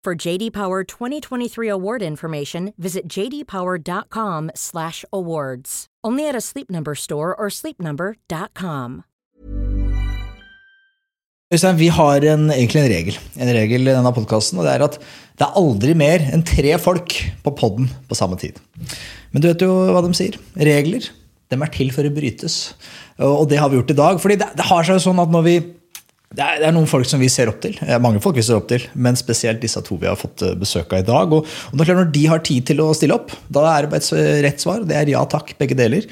For JD Power 2023 award information, visit jdpower.com/awards. Only at a Sleep Number store or sleepnumber.com. Vi har en, egentlig en regel En regel i denne podcasten, og det er at det er aldri mer enn tre folk på podden på samme tid. Men du vet jo hva de sier. Regler de er til for å brytes. Og det har vi gjort i dag. fordi det, det har seg jo sånn at når vi det er, det er noen folk som vi ser opp til, eh, mange folk vi ser opp til, men spesielt disse to vi har fått eh, besøk av i dag. Og, og Når de har tid til å stille opp, da er det et rett svar. Det er ja takk, begge deler.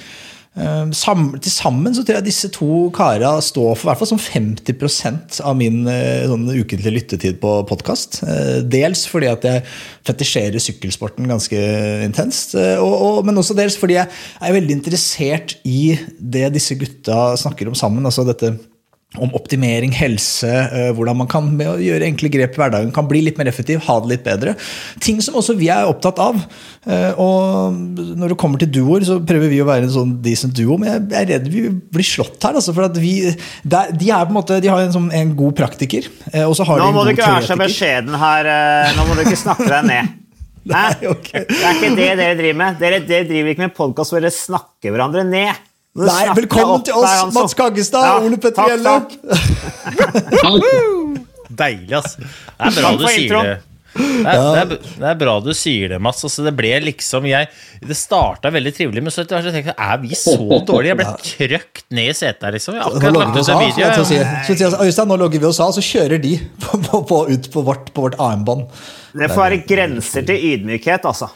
Eh, Sam, til sammen så tror jeg disse to kara står for hvert fall som 50% av min eh, sånn ukentlige lyttetid på podkast. Dels fordi at jeg fetisjerer sykkelsporten ganske intenst, eh, og, og, men også dels fordi jeg er veldig interessert i det disse gutta snakker om sammen. altså dette om optimering, helse, eh, hvordan man kan gjøre enkle grep i hverdagen kan bli litt mer effektiv, ha det litt bedre. Ting som også vi er opptatt av. Eh, Og når det kommer til duoer, så prøver vi å være en sånn decent duo, men jeg er redd vi blir slått her. Altså, for at vi, de, er på en måte, de har en, sånn, en god praktiker, eh, og så har Nå de en god teoretiker. Nå må du ikke være så beskjeden her. Nå må du ikke snakke deg ned. Nei, okay. Det er ikke det dere driver med. Dere, dere driver ikke med podkast hvor dere snakker hverandre ned. Nei, velkommen til oss, altså. Mats Kaggestad Ja, Ole Petter Gjelle. Deilig, ass. Det er bra du sier det. Det er, det, er, det er bra du sier det, Mats. Altså, det ble liksom jeg, Det starta veldig trivelig, men så etter hvert tenkte jeg er vi så dårlige? Jeg ble trøkt ned i setet her, liksom. Jeg Nå logger vi oss av. video. si. altså, Øystein, nå logger vi oss av, så kjører de på, på, på, ut på vårt, på vårt AM-bånd. Det får være grenser til ydmykhet, altså.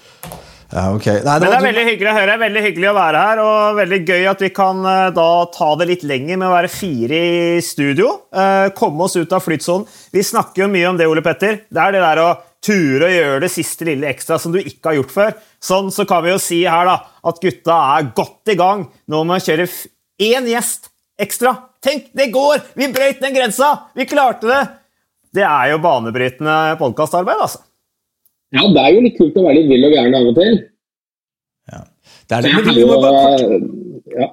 Ja, okay. Nei, Men det er veldig hyggelig å høre. Veldig hyggelig å være her, og veldig gøy at vi kan eh, da ta det litt lenger med å være fire i studio. eh, Komme oss ut av flytsonen. Vi snakker jo mye om det, Ole Petter. Det er det der å ture og gjøre det siste lille ekstra som du ikke har gjort før. Sånn så kan vi jo si her da, at gutta er godt i gang nå med å kjøre én gjest ekstra. Tenk, det går! Vi brøyt den grensa! Vi klarte det! Det er jo banebrytende podkastarbeid, altså. Ja, det er jo litt kult å være litt vill og gæren av og til. Ja. Det er det. Men vi må bare kort, eh, ja.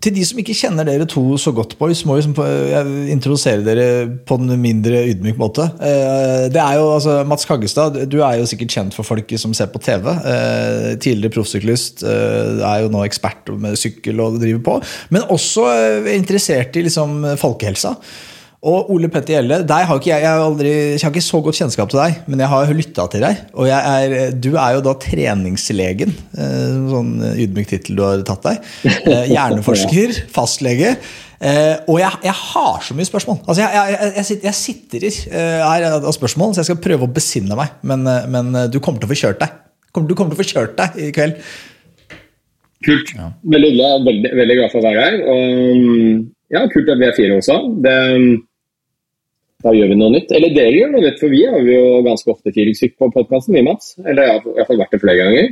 til de som ikke kjenner dere to så godt, boys, må liksom, jeg introdusere dere på en mindre ydmyk måte. Eh, Det er jo, altså, Mats Kaggestad, du er jo sikkert kjent for folk som ser på TV. Eh, Tidligere proffsyklist, eh, er jo nå ekspert med sykkel og driver på. Men også eh, interessert i liksom folkehelsa. Og Ole Petter Gjelle, deg har ikke jeg, jeg, har aldri, jeg har ikke så godt kjennskap til deg, men jeg har lytta til deg. Og er, du er jo da treningslegen. eh, Sånn ydmyk tittel du har tatt deg. Eh, Hjerneforsker, fastlege. Eh, og jeg, jeg har så mye spørsmål. Altså jeg, sitter, sitter her av spørsmål, så jeg skal prøve å besinne meg. Men, men du kommer til å få kjørt deg. Du kommer til å få kjørt deg i kveld. Kult. Veldig hyggelig. er Veldig, veldig glad for å være her. Og mm, ja, kult at vi er fire også. Det, da gjør vi noe nytt. Eller dere gjør noe nytt, for vi har jo ganske ofte stykk på podkasten, vi, Mats. Eller jeg har i hvert fall vært det flere ganger.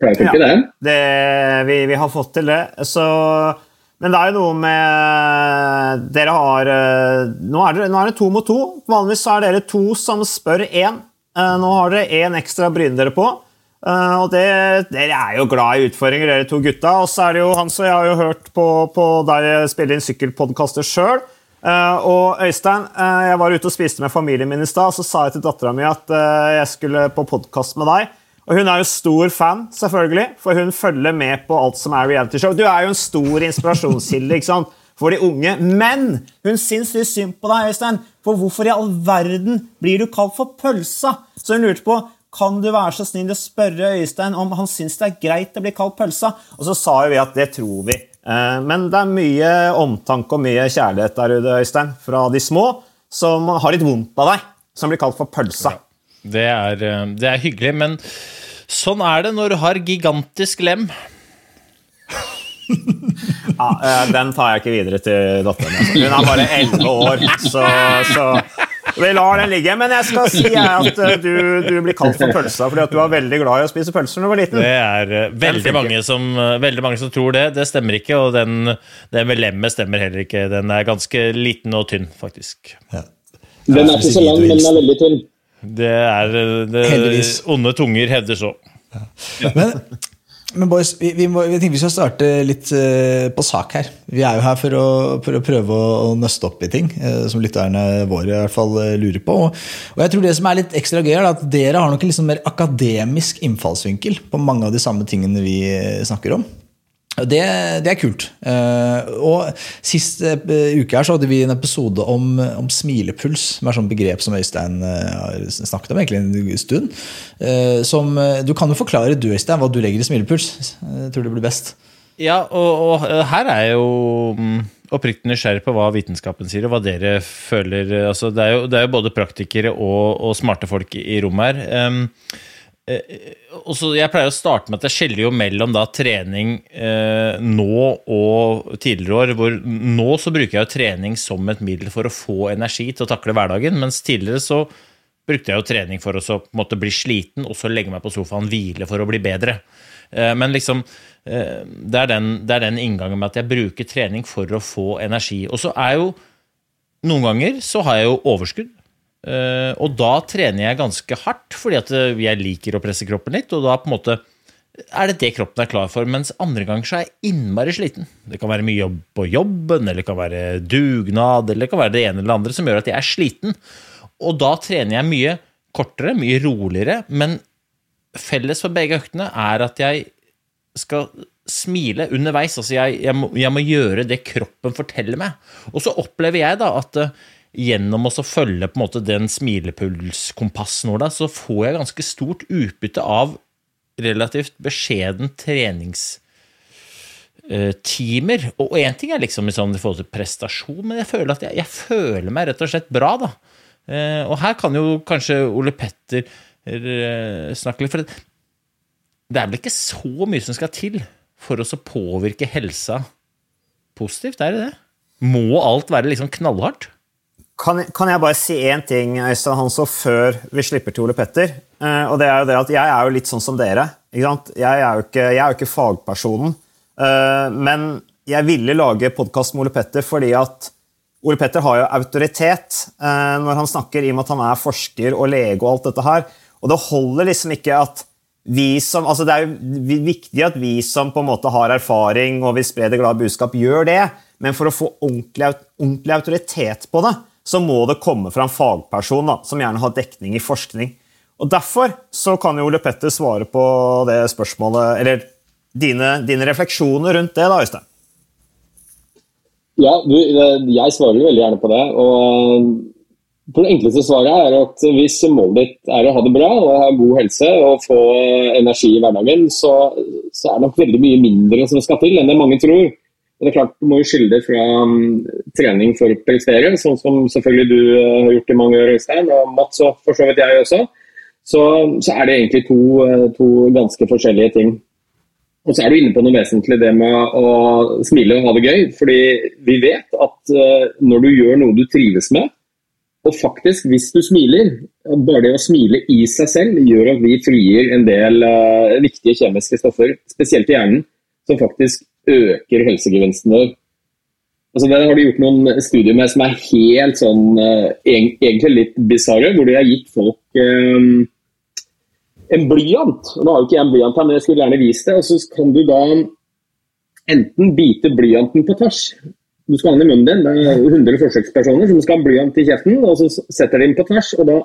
Pleier ikke Ja. det. det vi, vi har fått til det. Så, men det er jo noe med Dere har eh, Nå er, det, nå er det to mot to. Vanligvis er dere to som spør én. Eh, Nå har dere én ekstra å bryne dere på. Uh, Og det, Dere er jo glad i utfordringer, dere to gutta. Og så er det jo Hans og jeg har jo hørt på, på deg spille inn sykkelpodkaster sjøl. Og Øystein, uh, jeg var ute og spiste med familien min i stad, så sa jeg til dattera mi at uh, jeg skulle på podkast med deg. Og hun er jo stor fan, selvfølgelig, for hun følger med på alt som er realityshow. Du er jo en stor inspirasjonskilde for de unge. Men hun syns litt synd på deg, Øystein. For hvorfor i all verden blir du kalt for pølsa? Så hun lurte på kan du være så snill å spørre Øystein om han syns det er greit å bli kalt pølsa. Og så sa jo vi at det tror vi. Eh, men det er mye omtanke og mye kjærlighet der ute, Øystein, fra de små som har litt vondt av deg, som blir kalt for pølsa. Det er, eh, det er hyggelig, men sånn er det når du har gigantisk lem. Ja, eh, Den tar jeg ikke videre til datteren. Altså. Hun er bare elleve år, så, så vi lar den ligge. Men jeg skal si at eh, du, du blir kalt for pølsa fordi at du var veldig glad i å spise pølser da du var liten. Det er uh, veldig, mange som, uh, veldig mange som tror det. Det stemmer ikke, og den, den med lemmet stemmer heller ikke. Den er ganske liten og tynn, faktisk. Ja. Den er ikke så lang, men den er veldig tynn. Det er det, Onde tunger hevder så. Men, men boys, vi, vi, må, vi vi skal starte litt uh, på sak her. Vi er jo her for å, for å prøve å, å nøste opp i ting uh, som lytterne våre i hvert fall uh, lurer på. Og, og jeg tror det som er litt ekstra gøy, er at dere har nok en sånn mer akademisk innfallsvinkel på mange av de samme tingene vi snakker om. Det, det er kult. Eh, og Sist eh, uke her så hadde vi en episode om, om smilepuls, er sånn begrep som Øystein eh, har snakket om egentlig en stund. Som, du kan jo forklare du, Øystein, hva du legger i smilepuls. Jeg tror det blir best. Ja, og, og her er jeg jo mm, oppriktig nysgjerrig på hva vitenskapen sier, og hva dere føler. Altså, det, er jo, det er jo både praktikere og, og smarte folk i rommet her. Um, eh, og så jeg pleier å starte med at jeg skiller jo mellom da trening eh, nå og tidligere år. hvor Nå så bruker jeg jo trening som et middel for å få energi til å takle hverdagen, mens tidligere så brukte jeg jo trening for å så, måte, bli sliten og så legge meg på sofaen, hvile for å bli bedre. Eh, men liksom eh, det, er den, det er den inngangen med at jeg bruker trening for å få energi. Og så er jo noen ganger så har jeg jo overskudd. Eh, og da trener jeg ganske hardt, fordi at eh, jeg liker å presse kroppen litt. Og da på en måte er det det kroppen er klar for, mens andre ganger så er jeg innmari sliten. Det kan være mye jobb på jobben, eller det kan være dugnad, eller det kan være det ene eller andre som gjør at jeg er sliten. Og da trener jeg mye kortere, mye roligere, men felles for begge øktene er at jeg skal smile underveis. Altså jeg, jeg, må, jeg må gjøre det kroppen forteller meg. Og så opplever jeg da at eh, gjennom å følge på en måte den da, så får jeg ganske stort utbytte av relativt beskjeden treningstimer. Og én ting er liksom i sånn forhold til prestasjon, men jeg føler jeg, jeg føler meg rett og slett bra, da. Eh, Og her kan jo kanskje Ole Petter eh, snakke litt, for det, er vel ikke så mye som skal til for å påvirke helsa positivt, er det det? Må alt være liksom knallhardt? Kan, kan jeg bare si én ting Øystein Hansson, før vi slipper til Ole Petter? Uh, og det er jo det at Jeg er jo litt sånn som dere. Jeg er ikke, jeg er jo ikke fagpersonen. Uh, men jeg ville lage podkast med Ole Petter fordi at Ole Petter har jo autoritet uh, når han snakker, i og med at han er forsker og lege og alt dette her. Og det holder liksom ikke at vi som, altså Det er jo viktig at vi som på en måte har erfaring og vil spre det glade budskap, gjør det. Men for å få ordentlig, ordentlig autoritet på det, så må det komme fra en fagperson da, som gjerne har dekning i forskning. Og Derfor så kan jo Ole Petter svare på det spørsmålet, eller dine, dine refleksjoner rundt det, da, Øystein. Ja, du, jeg svarer veldig gjerne på det. og det enkleste svaret er at hvis målet ditt er å ha det bra og ha god helse og få energi i hverdagen, så, så er det nok veldig mye mindre som skal til enn det mange tror. Og det er klart, Du må jo skille det fra um, trening for å prestere, sånn som selvfølgelig du uh, har gjort i mange år, Øystein, og Mats og for så vidt jeg også. Så, så er det egentlig to, uh, to ganske forskjellige ting. Og så er du inne på noe vesentlig, det med å smile og ha det gøy. fordi vi vet at uh, når du gjør noe du trives med, og faktisk, hvis du smiler, bare det å smile i seg selv gjør at vi frigir en del viktige kjemiske stoffer, spesielt i hjernen, som faktisk øker helsegevinsten vår. Altså, det har de gjort noen studier med som er helt sånn uh, egentlig litt bisarre, hvor de har gitt folk uh, en blyant. Nå har jo ikke jeg en blyant her, men jeg skulle gjerne vist det. Og så kan du da enten bite blyanten på tvers du skal ha den i munnen din. Det er 100 forsøkspersoner som skal ha blyant i kjeften, og så setter de den på tvers. og Da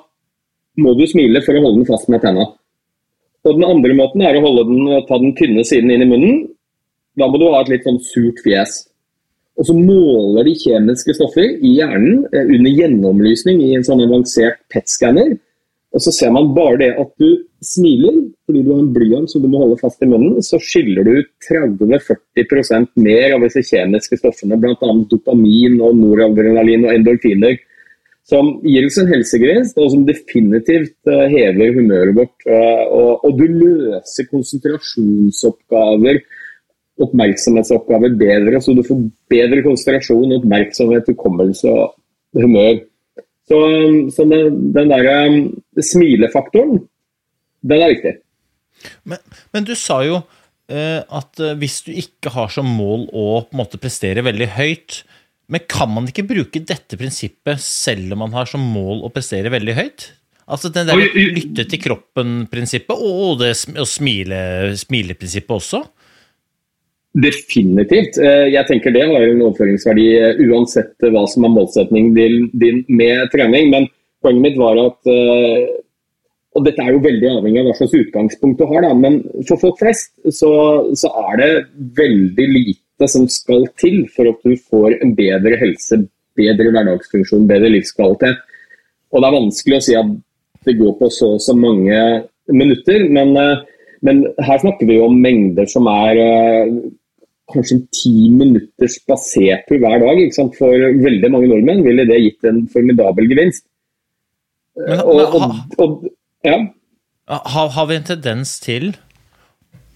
må du smile for å holde den fast med tenna. Og Den andre måten er å holde den, ta den tynne siden inn i munnen. Da må du ha et litt sånn surt fjes. Og så måler de kjemiske stoffer i hjernen eh, under gjennomlysning i en sånn avansert PET-skanner. Og så ser man bare det at du smiler fordi du har en blyant som du må holde fast i munnen, så skiller du ut 30-40 mer av disse kjemiske stoffene, bl.a. dopamin og noradrenalin og endorfiner, som gir oss en helsegevinst, og som definitivt uh, hever humøret vårt. Uh, og, og, du løser konsentrasjonsoppgaver, oppmerksomhetsoppgaver bedre, så du får bedre konsentrasjon, oppmerksomhet, hukommelse og humør. Så, så den, den der um, smilefaktoren, den er viktig. Men, men du sa jo eh, at eh, hvis du ikke har som mål å på en måte prestere veldig høyt, men kan man ikke bruke dette prinsippet selv om man har som mål å prestere veldig høyt? Altså den der lytte til kroppen-prinsippet, og det og smile, smileprinsippet også? Definitivt. Eh, jeg tenker det har en overføringsverdi eh, uansett hva som er målsetningen din med trening. Men poenget mitt var at eh, Og dette er jo veldig avhengig av hva slags utgangspunkt du har, da, men for folk flest så, så er det veldig lite som skal til for at du får en bedre helse, bedre hverdagsfunksjon, bedre livskvalitet. Og det er vanskelig å si at det går på så og så mange minutter, men, men her snakker vi om mengder som er kanskje en ti minutters spasertur hver dag. For veldig mange nordmenn ville det gitt en formidabel gevinst. Men, og, og, og, ja. har, har, vi en tendens til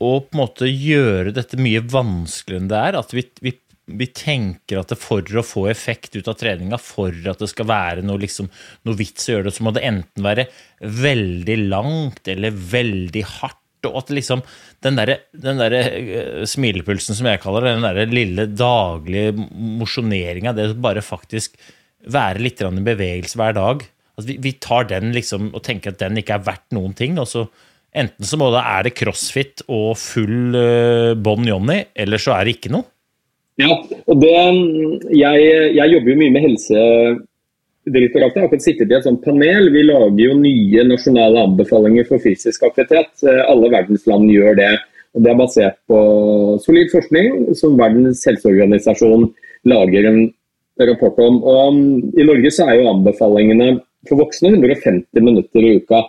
å på en måte gjøre dette mye vanskeligere enn det er? At vi, vi, vi tenker at for å få effekt ut av treninga, for at det skal være noe, liksom, noe vits å gjøre det, så må det enten være veldig langt eller veldig hardt og at liksom den derre der, uh, smilepulsen, som jeg kaller det, den derre lille daglige mosjoneringa, det å bare faktisk være litt i bevegelse hver dag at vi, vi, tar den liksom og tenker at den ikke er verdt noen ting. og så Enten så må det, er det crossfit og full uh, Bon Johnny, eller så er det ikke noe. Ja, og det, jeg, jeg jobber jo mye med helse Direktoratet har akkurat sittet i et sånt panel. Vi lager jo nye nasjonale anbefalinger for fysisk aktivitet. Eh, alle verdens land gjør det. Og Det er basert på solid forskning som Verdens helseorganisasjon lager en rapport om. Og um, I Norge så er jo anbefalingene for voksne 150 minutter i uka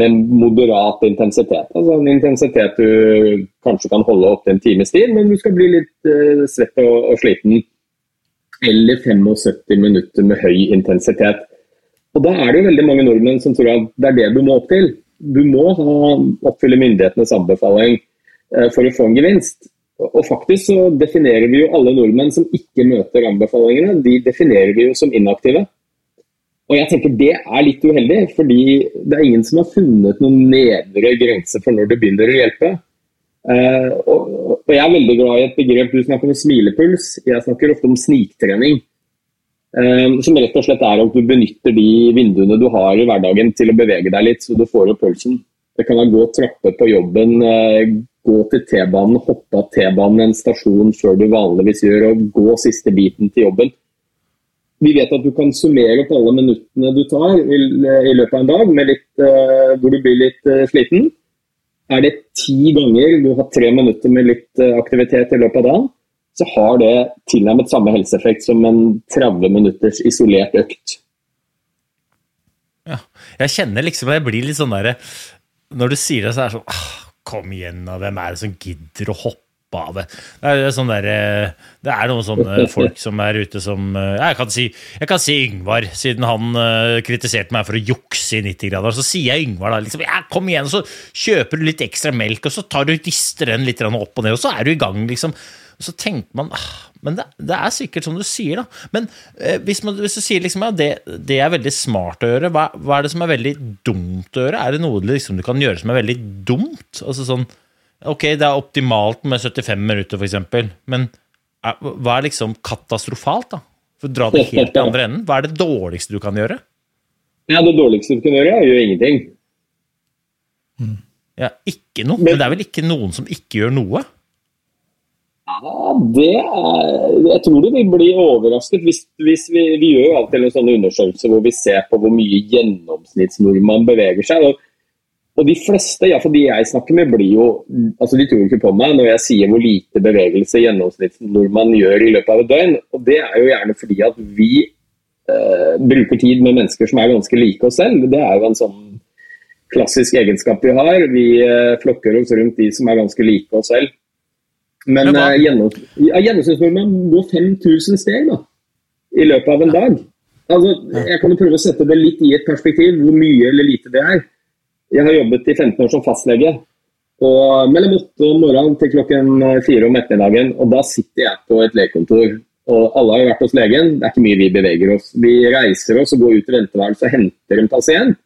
med moderat intensitet. Altså En intensitet du kanskje kan holde opp til en times tid, men du skal bli litt uh, svett og sliten eller 75 minutter med høy intensitet. Og Da er det jo veldig mange nordmenn som tror at det er det du må opp til. Du må oppfylle myndighetenes anbefaling eh, for å få en gevinst. Og faktisk så definerer vi jo alle nordmenn som ikke møter anbefalingene, de definerer vi jo som inaktive. Og jeg tenker Det er litt uheldig, fordi det er ingen som har funnet noen nedre grense for når det begynner å hjelpe. Uh, og, og, Jeg er veldig glad i et begrep du snakker om smilepuls. Jeg snakker ofte om sniktrening. Uh, som rett og slett er at du benytter de vinduene du har i hverdagen til å bevege deg litt, så du får opp pulsen. Det kan være gå trappe på jobben, uh, gå til T-banen, hoppe av T-banen en stasjon før du vanligvis gjør, og gå siste biten til jobben. Vi vet at du kan summere opp alle minuttene du tar i, i løpet av en dag litt, hvor du blir litt sliten. Er det ti ganger du har tre minutter med litt aktivitet i løpet av dagen, så har det tilnærmet samme helseeffekt som en 30 minutters isolert økt. Ja, jeg kjenner liksom Jeg blir litt sånn derre Når du sier det, så er det sånn ah, Kom igjen. Hvem er det som gidder å hoppe? Av det. Det er, sånn der, eh, det er noen sånne folk som er ute som eh, Jeg kan si, jeg kan si Yngvar, siden han kritiserte meg for å jukse i 90 grader. Så sier jeg Yngvar da liksom, ja, kom igjen, så kjøper du litt ekstra melk, og så tar du rister den litt opp og ned, og så er du i gang, liksom. Og så tenker man ah, Men det, det, er sikkert som du sier, da. Men eh, hvis, man, hvis, du sier liksom, ja, det, det, er veldig smart å gjøre, hva, hva, er det som er veldig dumt å gjøre? Er det noe liksom, du kan gjøre som er veldig dumt? Altså sånn Ok, det er optimalt med 75 minutter, f.eks., men hva er liksom katastrofalt, da? For å dra det helt til andre enden, hva er det dårligste du kan gjøre? Ja, Det dårligste du kan gjøre, er å gjøre ingenting. Ja, ikke noe? Men det er vel ikke noen som ikke gjør noe? Ja, det er Jeg tror du vil bli overrasket. Hvis, hvis vi, vi, gjør jo alltid en sånn undersøkelse hvor vi ser på hvor mye gjennomsnittsnordmann beveger seg. og Og de fleste, ja, for de jeg snakker med, blir jo altså De tror ikke på meg når jeg sier hvor lite bevegelse gjennomsnittsnordmann gjør i løpet av et døgn. Og det er jo gjerne fordi at vi eh, bruker tid med mennesker som er ganske like oss selv. Det er jo en sånn klassisk egenskap vi har. Vi eh, flokker oss rundt de som er ganske like oss selv. Men, Men eh, gjennom, ja, gjennomsnittsnordmann går 5000 steg da, i løpet av en dag. Altså, jeg kan jo prøve å sette det litt i et perspektiv, hvor mye eller lite det er. Jeg har jobbet i 15 år som fastlege. Og mellom åtte om morgenen til klokken fire om ettermiddagen. Og da sitter jeg på et legekontor. Og alle har vært hos legen. Det er ikke mye vi beveger oss. Vi reiser oss og går ut i venteværelset og henter en pasient.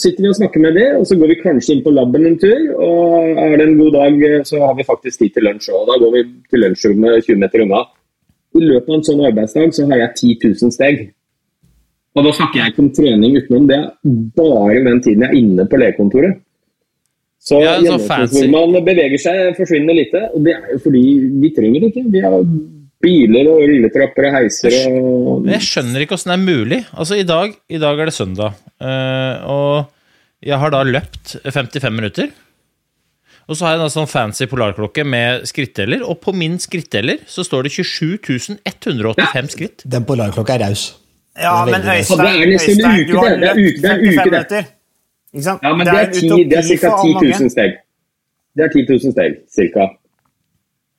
Sitter vi og snakker med det, og så går vi kanskje inn på laben en tur. Og er det en god dag, så har vi faktisk tid til lunsj òg. Da går vi til lunsjrommet 20 meter unna. I løpet av en sånn arbeidsdag så har jeg 10 000 steg. Og da snakker jeg ikke om trening utenom, det er bare den tiden jeg er inne på legekontoret. Så Ja, så fancy. gjennomsnittsnordmann beveger seg forsvinnende lite, og det er jo fordi vi trenger det ikke. Vi har biler og rulletrapper og heiser og Men jeg skjønner ikke åssen det er mulig. Altså, i dag, i dag er det søndag, eh, og jeg har da løpt 55 minutter. Og så har jeg en sånn fancy polarklokke med skritteller, og på min skritteller så står det 27 185 skritt. Den polarklokka er raus. Ja, men Øystein. Det er nesten en Øystein, uke det. Det er uke- det er en 55 uke det. Ikke sant? Ja, men det det er, ti, det er ca. 10 000 steg. Det er 10 000 steg, cirka.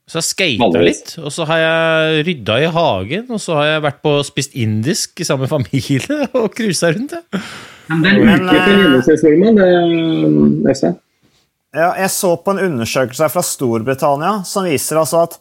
Så jeg skata litt, og så har jeg rydda i hagen, og så har jeg vært på spist indisk i samme familie og cruisa rundt. Det. Men Men, for eh, gjennomsnittsnordmann, det, Øystein. Ja, jeg så på en undersøkelse fra Storbritannia som viser altså at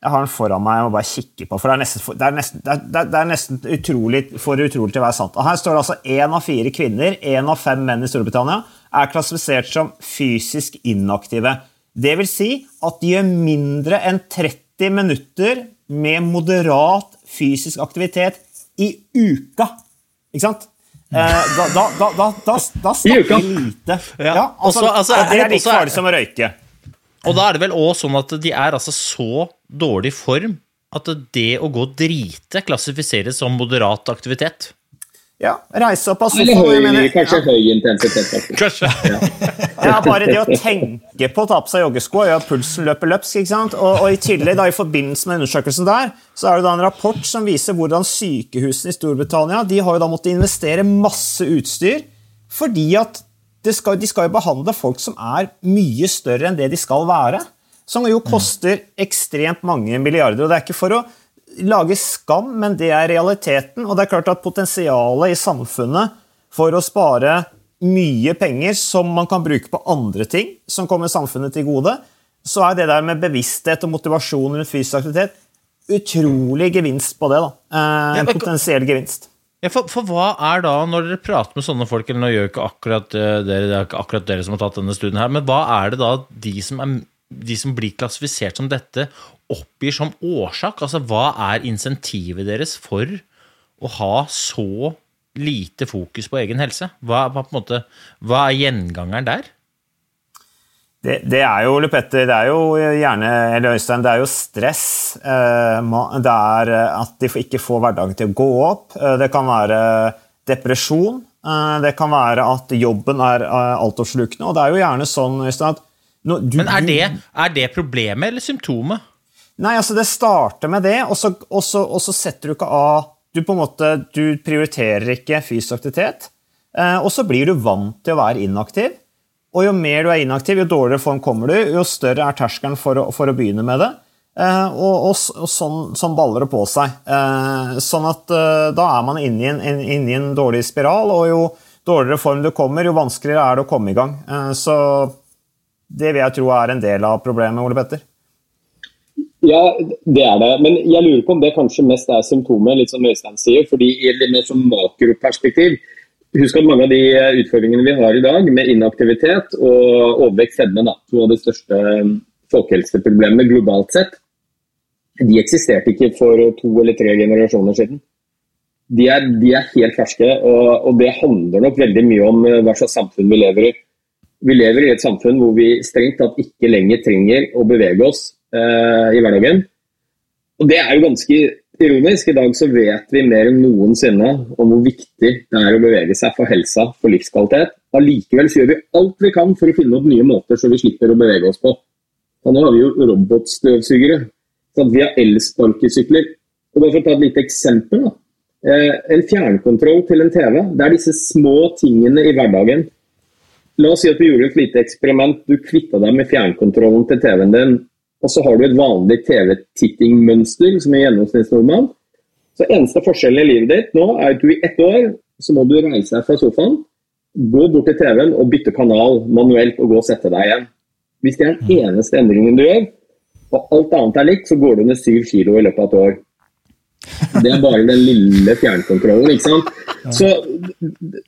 Jeg har den foran meg, må bare kikke på, for det er nesten, for- det er nesten, det er, det er nesten utrolig, for utrolig til å være sant. Og Her står det altså én av fire kvinner, én av fem menn i Storbritannia er klassifisert som fysisk inaktive. Det vil si at de gjør mindre enn 30 minutter med moderat fysisk aktivitet i uka. Ikke sant? Eh, da, da, da, da, snakker vi lite. Ja, altså, altså, det er like farlig som å røyke. Og da er det vel òg sånn at de er altså så dårlig form at det å gå og drite klassifiseres som moderat aktivitet. Ja, reise opp av Eller sofaen. høy, jeg mener, kanskje ja, høy intensitet. Kanskje. Kanskje. ja, bare det å tenke på å ta på seg joggesko gjør at pulsen løper løpsk. ikke sant? Og, og i tillegg, da, i forbindelse med undersøkelsen der, så er det da en rapport som viser hvordan sykehusene i Storbritannia de har jo da måttet investere masse utstyr fordi at det skal, de skal jo behandle folk som er mye større enn det de skal være. Som jo koster ekstremt mange milliarder. og Det er ikke for å lage skam, men det er realiteten. Og det er klart at potensialet i samfunnet for å spare mye penger som man kan bruke på andre ting som kommer samfunnet til gode, så er det der med bevissthet og motivasjon rundt fysisk aktivitet utrolig gevinst på det. da. Eh, en potensiell gevinst. Ja, for, for hva er da, når dere prater med sånne folk, eller nå gjør ikke akkurat eh, dere, det er ikke akkurat dere som har tatt denne studien her, men hva er det da de som, er, de som blir klassifisert som dette, oppgir som årsak? Altså, hva er insentivet deres for å ha så lite fokus på egen helse? Hva, hva, måte, hva er gjengangeren der? Det, det er jo Petter, det er jo gjerne eller Øystein, det er jo stress. eh, Det er eh, at de ikke får hverdagen til å gå opp. eh, Det kan være depresjon. Det kan være at jobben er altoppslukende. Og det er jo gjerne sånn, Øystein, at du, Men er det, er det problemet eller symptomet? Nei, altså det starter med det, og så, og så, og så setter du ikke av Du på en måte, du prioriterer ikke fysisk aktivitet, og så blir du vant til å være inaktiv. Og jo mer du er inaktiv, jo dårligere form kommer du, jo større er terskelen for for å begynne med det. Eh, og, og, og sånn, sånn baller det på seg. Eh, sånn at eh, da er man inne i en, en, inne en dårlig spiral, og jo dårligere form du kommer, jo vanskeligere er det å komme i gang. Eh, så det vil jeg tro er en del av problemet, Ole Petter. Ja, det er det. Men jeg lurer på om det kanskje mest er symptomet, litt som Øystein sier. fordi i et mer sånn makroperspektiv Husk at mange av de utfordringene vi har i dag, med inaktivitet og overvekt fedme, da, to av de største folkehelseproblemene globalt sett, de eksisterte ikke for to eller tre generasjoner siden. De er, de er helt ferske, og, og det handler nok veldig mye om eh, hva slags samfunn vi lever i. Vi lever i et samfunn hvor vi strengt tatt ikke lenger trenger å bevege oss eh, i hverdagen. Og det er jo ganske ironisk. I dag så vet vi mer enn noensinne om hvor viktig det er å bevege seg for helsa, for livskvalitet. allikevel gjør vi alt vi kan for å finne opp nye måter så vi slipper å bevege oss på. Og nå har vi jo robotstøvsugere. Sånn vi har elsparkesykler. Og bare For å ta et lite eksempel. da. Eh, en fjernkontroll til en TV. Det er disse små tingene i hverdagen. La oss si at du gjorde et lite eksperiment. Du kvitta deg med fjernkontrollen til TV-en din. Og så har du et vanlig TV-tittingmønster som er gjennomsnittsnordmann. Så eneste forskjellen i livet ditt nå er at du i ett år så må du reise deg fra sofaen, gå bort til TV-en og bytte kanal manuelt og gå og sette deg igjen. Hvis det er den eneste endringen du gjør, og alt annet er likt, så går du ned syv kilo i løpet av et år. Det er bare den lille fjernkontrollen, ikke sant. Så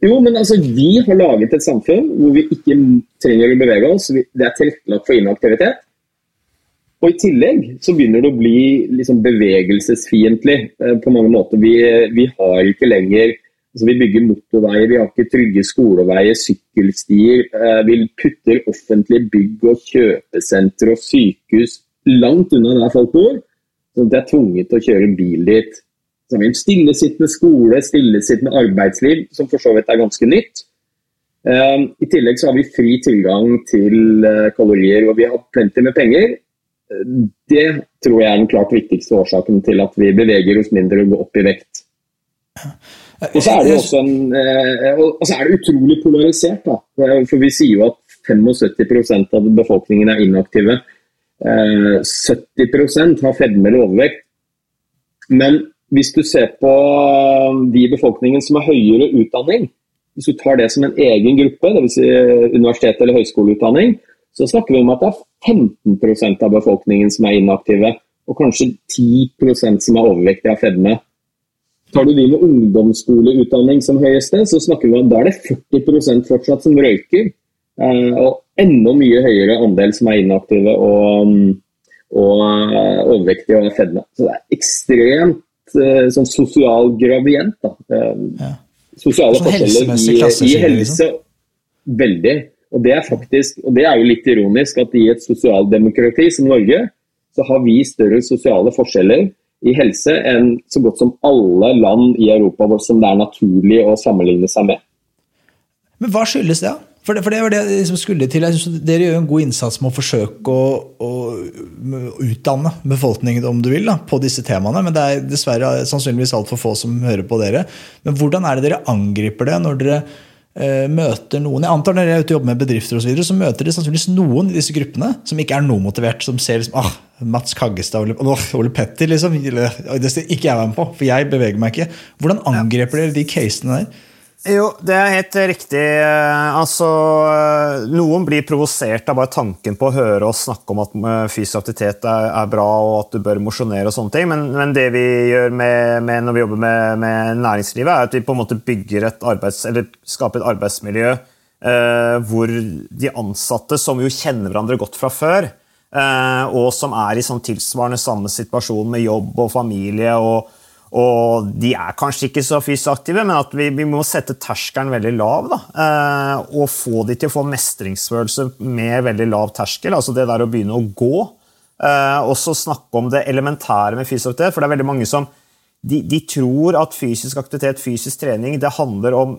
jo, men altså, vi har laget et samfunn hvor vi ikke trenger å bevege oss. Det er tilrettelagt for inaktivitet. Og I tillegg så begynner det å bli liksom bevegelsesfiendtlig eh, på mange måter. Vi, vi har ikke lenger altså Vi bygger motorveier, vi har ikke trygge skoleveier, sykkelstier. Eh, vi putter offentlige bygg og kjøpesentre og sykehus langt unna der folk bor. Sånn at de er tvunget til å kjøre bil dit. Så har vi en stillesittende skole, stillesittende arbeidsliv, som for så vidt er ganske nytt. Eh, I tillegg så har vi fri tilgang til kalorier, og vi har plenty med penger. Eh, det tror jeg er den klart viktigste årsaken til at vi beveger oss mindre og går opp i vekt. Og så er det også en, og så er det utrolig polarisert. Da. For vi sier jo at 75% av befolkningen er inaktive. 70% har fedme eller overvekt. Men hvis du ser på de i befolkningen som har høyere utdanning, hvis du tar det som en egen gruppe, dvs. Si universitet- eller høyskoleutdanning, så snakker vi om at det er 15 av befolkningen som er inaktive, og kanskje 10% som er overvektige av fedme. Tar du de med ungdomsskoleutdanning som høyeste, så snakker vi om da er det 40% fortsatt som røyker. Eh, og enda mye høyere andel som er inaktive og, og uh, overvektige og fedme. Så det er ekstremt uh, sånn sosial gradient. Da. Ja. Sosiale forskjeller i, i helse. Liksom. Veldig. Og det er faktisk, og det er jo litt ironisk at i et sosialdemokrati som Norge, så har vi større sosiale forskjeller i helse enn så godt som alle land i Europa vårt som det er naturlig å sammenligne seg med. Men hva skyldes det? For det, for det var det jeg liksom skulle til. Jeg synes Dere gjør en god innsats med å forsøke å, å utdanne befolkningen om du vil, da, på disse temaene. Men det er dessverre sannsynligvis altfor få som hører på dere. Men hvordan er det dere angriper det når dere møter noen? Jeg antar Når jeg er ute og jobber med bedrifter og så, videre, så møter de sannsynligvis noen i disse gruppene som ikke er noe motivert. Som ser liksom, ah, Mats Kaggestad Ole, oh, Ole Petter, liksom. Det skal ikke jeg være med på, for jeg beveger meg ikke. Hvordan angreper dere de casene der? Jo, det er helt riktig. Altså, noen blir provosert av bare tanken på å høre oss snakke om at eh, fysisk aktivitet er, er bra og at du bør mosjonere og sånne ting. Men, men, det vi gjør med, med, når vi jobber med, med, næringslivet, er at vi på en måte bygger et arbeids, eller skaper et arbeidsmiljø eh, hvor de ansatte, som jo kjenner hverandre godt fra før, eh, og som er i sånn tilsvarende samme situasjon med jobb og familie og og de er kanskje ikke så fysisk aktive, men at vi, vi må sette terskelen veldig lav. Da, eh, og få de til å få mestringsfølelse med veldig lav terskel. Altså det der å begynne å gå. Eh, og så snakke om det elementære med fysisk aktivitet. For det er veldig mange som de, de tror at fysisk aktivitet, fysisk trening, det handler om,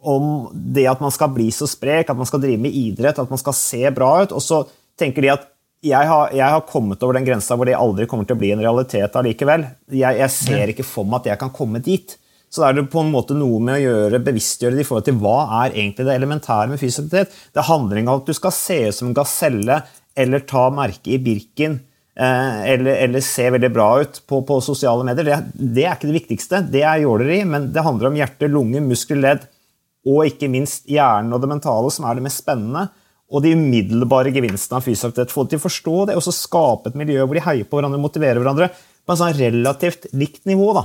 om det at man skal bli så sprek, at man skal drive med idrett, at man skal se bra ut. Og så tenker de at jeg har, jeg har, kommet over den grensa hvor det aldri kommer til å bli en realitet allikevel. Jeg, jeg, ser ikke for meg at jeg kan komme dit. Så da er det på en måte noe med å gjøre, bevisstgjøre det i forhold til hva er egentlig det elementære med fysisk aktivitet. Det handler ikke om at du skal se ut som en gaselle eller ta merke i Birken. Eh, eller, eller, se veldig bra ut på, på sosiale medier. Det, det, er ikke det viktigste. Det er jåleri, men det handler om hjerte, lunge, muskler, ledd og ikke minst hjernen og det mentale, som er det mest spennende og de umiddelbare gevinstene av fysisk aktivitet. Få dem til å forstå det, og så skape et miljø hvor de heier på hverandre og motiverer hverandre på en sånn relativt likt nivå. Da.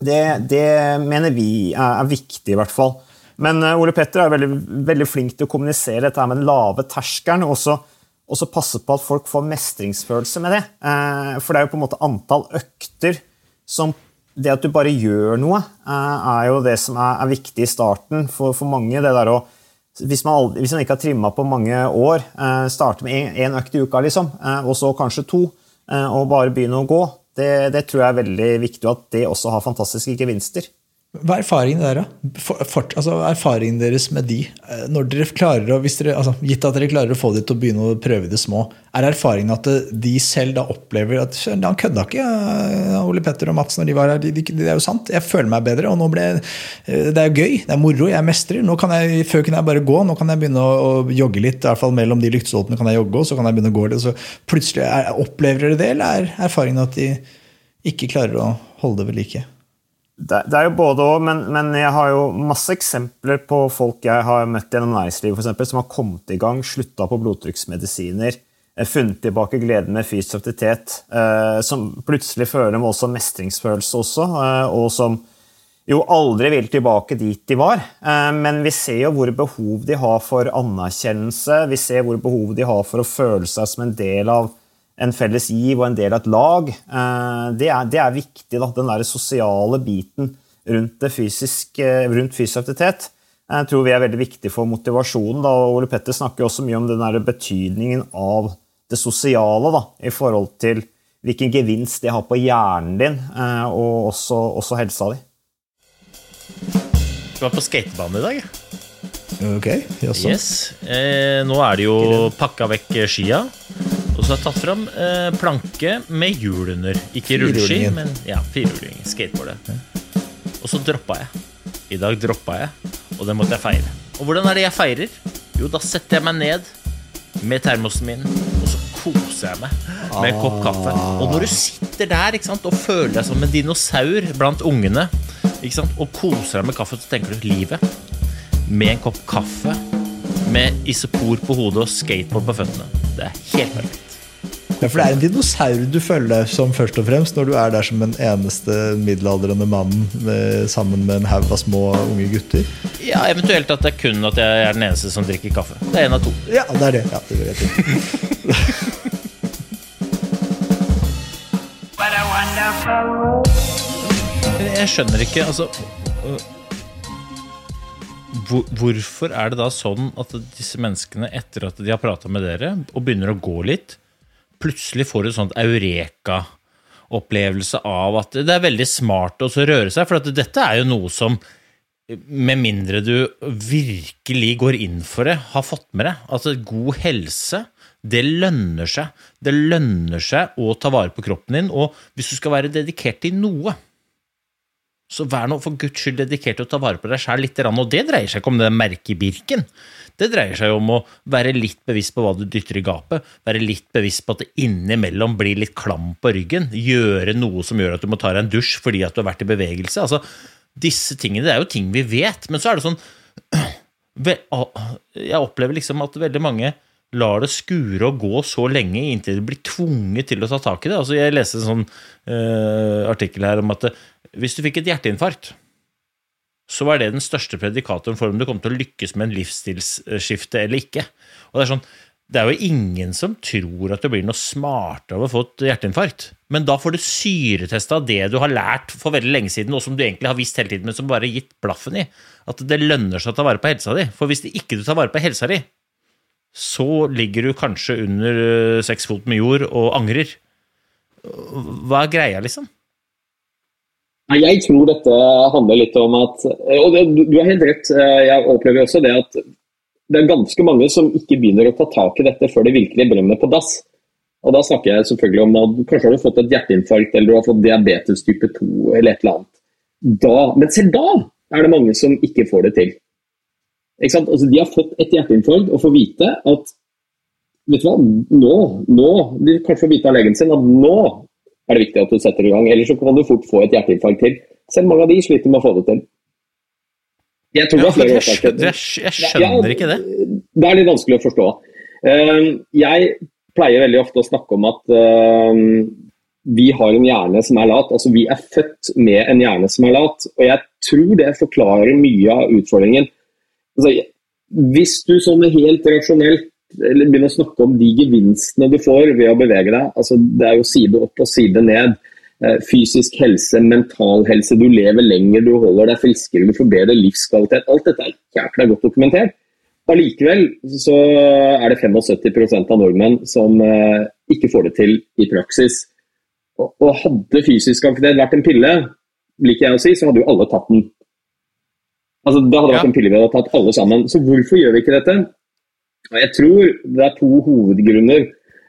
Det, det mener vi er, er, viktig, i hvert fall. Men uh, Ole Petter er veldig, veldig, flink til å kommunisere dette med den lave terskelen. og også passe på at folk får mestringsfølelse med det. Uh, for det er jo på en måte antall økter som Det at du bare gjør noe, uh, er jo det som er, viktig i starten for mange. det der å hvis man, aldri, hvis man, ikke har trimma på mange år, eh, starte med én økt i uka, liksom, eh, og så kanskje to, eh, og bare begynne å gå, det, det, tror jeg er veldig viktig, at det også har fantastiske gevinster. Hva er erfaringen der, da? For, for, altså, erfaringen deres med de? eh, Når dere klarer å, dere, altså, Gitt at dere klarer å få de til å begynne å prøve det små, er erfaringen at eh, de selv da opplever at han kødda ikke, eh, Ole Petter og Mats, når de var her. De, de, det er jo sant. Jeg føler meg bedre, og nå ble Det er gøy. Det er moro. Jeg mestrer. Nå kan jeg, Før kunne jeg bare gå, nå kan jeg begynne å, å jogge litt. I hvert fall mellom de lyktestolpene kan jeg jogge, og så kan jeg begynne å gå litt. Så plutselig er, Opplever dere det, eller er erfaringen at de ikke klarer å holde det ved like? Det, det er jo både og, men, men jeg har jo masse eksempler på folk jeg har møtt gjennom næringslivet for eksempel, som har kommet i gang, slutta på blodtrykksmedisiner, eh, funnet tilbake gleden med fysisk aktivitet, eh, som plutselig føler en voldsom mestringsfølelse også, eh, og som jo aldri vil tilbake dit de var. Eh, men vi ser jo hvor behov de har for anerkjennelse, vi ser hvor behov de har for å føle seg som en del av en felles giv og en del av et lag. Eh, Det er, det er viktig, da, den der sosiale biten rundt, det fysisk, eh, rundt fysisk aktivitet. Jeg tror vi er veldig viktig for motivasjonen. Da. Ole Petter snakker også mye om den der betydningen av det sosiale da, i forhold til hvilken gevinst det har på hjernen din, eh, og også, også helsa di. Du var på skatebane i dag. Ok, jaså. Yes. Eh, nå er det jo pakka vekk skia. Og så har jeg tatt fram eh, planke med hjul under. Ikke rulleski, men ja, firehjuling. Skateboardet. Og så droppa jeg. I dag droppa jeg, og det måtte jeg feire. Og hvordan er det jeg feirer? Jo, da setter jeg meg ned med termosen min, og så koser jeg meg med en kopp kaffe. Og når du sitter der ikke sant, og føler deg som en dinosaur blant ungene, ikke sant, og koser deg med kaffe, så tenker du livet med en kopp kaffe, med isopor på hodet og skateboard på føttene. Det er helt perfekt. Ja, for det er en dinosaur du føler deg som først og fremst når du er der som den eneste middelaldrende mannen sammen med en haug av små unge gutter. Ja, Eventuelt at det er kun at jeg er den eneste som drikker kaffe. Det er en av to. Ja, det er det. Ja, det er det. Jeg skjønner ikke, altså øh, Hvorfor er det da sånn at disse menneskene, etter at de har prata med dere og begynner å gå litt, plutselig får et sånt eureka opplevelse av at det er veldig smart å røre seg. For dette er jo noe som, med mindre du virkelig går inn for det, har fått med deg. Altså god helse, det lønner seg. Det lønner seg å ta vare på kroppen din. Og hvis du skal være dedikert til noe, så vær nå for guds skyld dedikert til å ta vare på deg sjæl litt. Og det dreier seg ikke om det merket i Birken. Det dreier seg om å være litt bevisst på hva du dytter i gapet. Være litt bevisst på at det innimellom blir litt klam på ryggen. Gjøre noe som gjør at du må ta deg en dusj fordi at du har vært i bevegelse. Altså, disse tingene, Det er jo ting vi vet, men så er det sånn Jeg opplever liksom at veldig mange lar det skure og gå så lenge inntil de blir tvunget til å ta tak i det. Altså, jeg leste en sånn uh, artikkel her om at hvis du fikk et hjerteinfarkt, så var det den største predikatoren for om du kom til å lykkes med en livsstilsskifte eller ikke. Og Det er sånn, det er jo ingen som tror at du blir noe smartere av å få et hjerteinfarkt. Men da får du syretesta det du har lært for veldig lenge siden, og som du egentlig har visst hele tiden, men som bare har gitt blaffen i. At det lønner seg å ta vare på helsa di. For hvis det ikke du tar vare på helsa di, så ligger du kanskje under øh, seks fot med jord og angrer. Hva er greia, liksom? Jeg tror dette handler litt om at Og du har helt rett. eh, Jeg opplever også det at det er ganske mange som ikke begynner å ta tak i dette før det virkelig brenner på dass. Og Da snakker jeg selvfølgelig om at kanskje har du fått et hjerteinfarkt eller du har fått diabetes type 2 eller et eller annet. Da, men selv da er det mange som ikke får det til. Altså, de har fått et hjerteinfarkt og får vite at vet du hva, nå, nå De kanskje får vite av legen sin at nå er det viktig at du setter i gang, ellers så kan du fort få et hjerteinfarkt til. Selv mange av de sliter med å få det til. Jeg tror Ja, flere jeg, skjønner, jeg, jeg skjønner ikke det. Det er litt vanskelig å forstå. Eh, Jeg pleier veldig ofte å snakke om at eh, vi har en hjerne som er lat. Altså vi er født med en hjerne som er lat. Og jeg tror det forklarer mye av utfordringen. Altså, hvis du sånn helt rasjonelt eller begynne å snakke om de gevinstene du får ved å bevege deg, altså det er jo side opp og side ned. Eh, Fysisk helse, mental helse, du lever lenger, du holder deg friskere, du får bedre livskvalitet. Alt dette er jækla godt dokumentert. Allikevel så er det 75% av nordmenn som eh, ikke får det til i praksis. Og, og hadde fysisk aktivitet vært en pille, liker jeg å si, så hadde jo alle tatt den. Altså, det hadde vært Ja. en pille vi hadde tatt alle sammen. Så hvorfor gjør vi ikke dette? Jeg tror det er to hovedgrunner.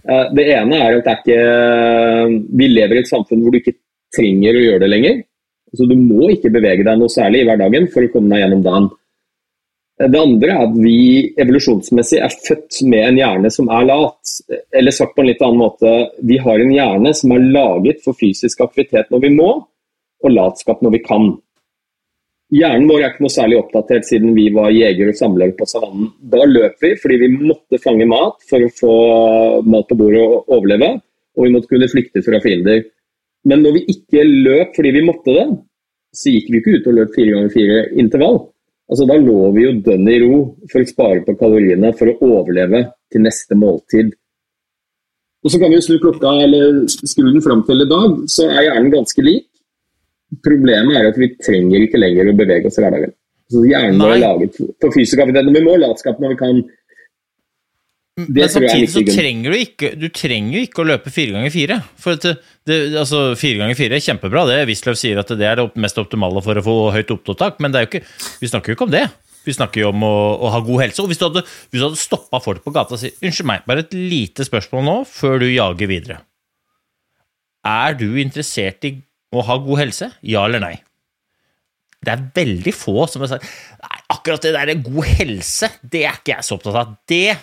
Eh, Det ene er at er ikke Vi lever i et samfunn hvor du ikke trenger å gjøre det lenger. Så Du må ikke bevege deg noe særlig i hverdagen for å komme deg gjennom dagen. Eh, Det andre er at vi evolusjonsmessig er født med en hjerne som er lat. Eller sagt på en litt annen måte, vi har en hjerne som er laget for fysisk aktivitet når vi må, og latskap når vi kan. Hjernen vår er ikke noe særlig oppdatert siden vi var jegere og samlere på savannen. Da løp vi fordi vi måtte fange mat for å få mat på bordet og overleve, og vi måtte kunne flykte fra fiender. Men når vi ikke løp fordi vi måtte det, så gikk vi ikke ut og løp fire ganger fire intervall. Altså, da lå vi jo dønn i ro for å spare på kaloriene for å overleve til neste måltid. Og Så kan vi snu klokka eller skru den fram til i dag, så er hjernen ganske lik. Problemet er at vi trenger ikke lenger å bevege oss i hverdagen. Så Hjernen vår er laget for fysisk aktivitet. Vi må latskap når vi kan. Det Men samtidig så trenger du ikke Du trenger jo ikke å løpe fire ganger fire. For det, det, altså, fire ganger fire er kjempebra. det Wisløff sier at det er det mest optimale for å få høyt opptak, men ikke, vi snakker jo ikke om det. Vi snakker jo om å, å ha god helse. Og hvis du hadde, hvis du hadde stoppa folk på gata og sagt Unnskyld meg, bare et lite spørsmål nå, før du jager videre. Er du interessert i å ha god helse? Ja eller nei? Det er veldig få som har sagt Nei, akkurat det der god helse, det er ikke jeg så opptatt av. Det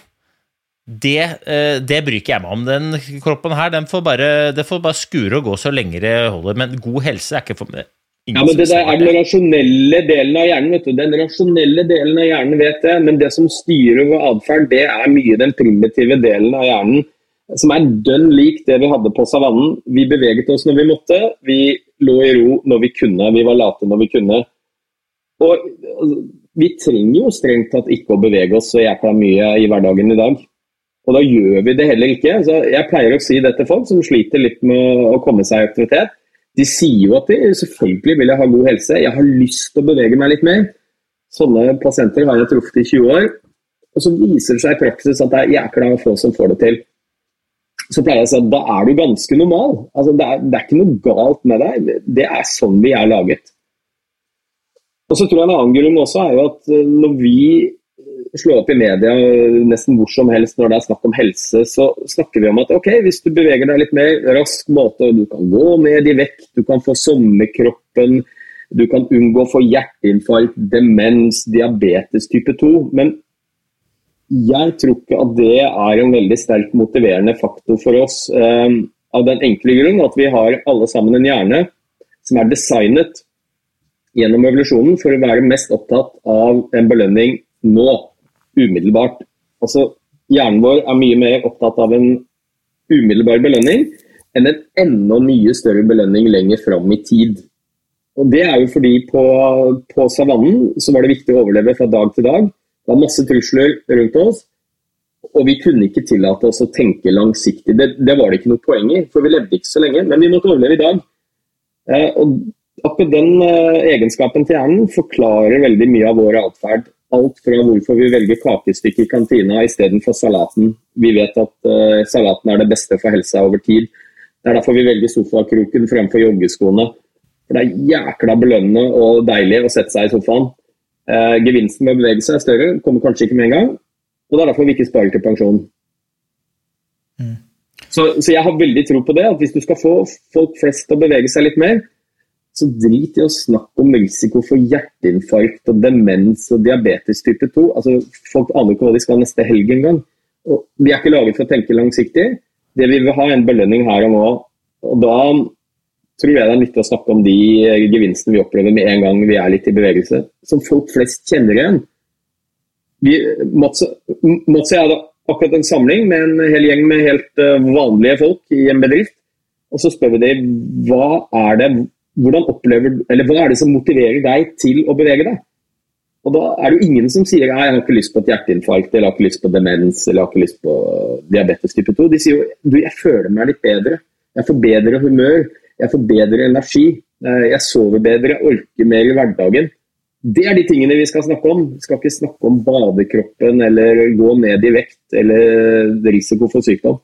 det, eh, det bryr ikke jeg meg om. Den kroppen her, den får bare, det får bare skure og gå så lenge det holder. Men god helse er ikke for meg. Ja, men Det der er den rasjonelle delen av hjernen. vet du. Den rasjonelle delen av hjernen vet det, men det som styrer vår atferd, det er mye den primitive delen av hjernen. Som er dønn lik det vi hadde på savannen. Vi beveget oss når vi måtte, vi lå i ro når vi kunne, vi var late når vi kunne. Og altså, Vi trenger jo strengt tatt ikke å bevege oss så jækla mye i hverdagen i dag. Og da gjør vi det heller ikke. Så jeg pleier å si det til folk som sliter litt med å komme seg i aktivitet. De sier jo at de selvfølgelig vil jeg ha god helse, jeg har lyst til å bevege meg litt mer. Sånne pasienter har jeg truffet i 20 år. Og så viser det seg i praksis at det er jækla få som får det til. Så pleier jeg å si at da er du ganske normal. Altså, det, er, det er ikke noe galt med deg. Det er sånn vi er laget. Og så tror jeg En annen grunn også er jo at eh, når vi slår opp i media eh, nesten hvor som helst når det er snakk om helse, så snakker vi om at ok, hvis du beveger deg litt mer rask måte, du kan gå ned i vekt, du kan få sommerkroppen, du kan unngå å få hjerteinfarkt, demens, diabetes type 2. Men jeg tror ikke at det er en veldig sterkt motiverende faktor for oss. eh, av den enkle grunn at vi har alle sammen en hjerne som er designet gjennom evolusjonen for å være mest opptatt av en belønning nå, umiddelbart. Altså, Hjernen vår er mye mer opptatt av en umiddelbar belønning enn en enda mye større belønning lenger fram i tid. Og Det er jo fordi på, på savannen så var det viktig å overleve fra dag til dag. Det var masse trusler rundt oss, og vi kunne ikke tillate oss å tenke langsiktig. Det, det var det ikke noe poeng i, for vi levde ikke så lenge, men vi måtte overleve i dag. Eh, og akkurat den eh, egenskapen til hjernen forklarer veldig mye av vår atferd. Alt fra hvorfor vi velger kakestykke i kantina istedenfor salaten. Vi vet at eh, salaten er det beste for helsa over tid. Det er derfor vi velger sofakroken fremfor joggeskoene. For Det er jækla belønnende og deilig å sette seg i sofaen. Eh, gevinsten med å bevege seg er større, kommer kanskje ikke med en gang. Og det er derfor vi ikke sparer til pensjon. Så, så jeg har veldig tro på det, at hvis du skal få folk flest til å bevege seg litt mer, så drit i å snakke om risiko for hjerteinfarkt og demens og diabetes type 2. Altså, folk aner ikke hva de skal neste helg engang. Vi er ikke laget for å tenke langsiktig. Det vi vil ha, er en belønning her og nå. Og da tror jeg det er nyttig å snakke om de eh, gevinstene vi opplever med en gang vi er litt i bevegelse, som folk flest kjenner igjen. Vi, Mats, Mats og jeg hadde akkurat en samling med en hel gjeng med helt eh, vanlige folk i en bedrift. Og så spør vi dem hva er det, opplever, hva er det som motiverer deg til å bevege deg? Og da er det jo ingen som sier «Nei, jeg har ikke lyst på et hjerteinfarkt, eller jeg har ikke lyst på demens, eller jeg har ikke lyst på diabetes type 2. De sier jo du, jeg føler meg litt bedre. Jeg får bedre humør, jeg får bedre energi, eh, jeg sover bedre, orker mer i hverdagen. Det er de tingene vi skal snakke om. Vi skal ikke snakke om badekroppen eller gå ned i vekt eller risiko for sykdom.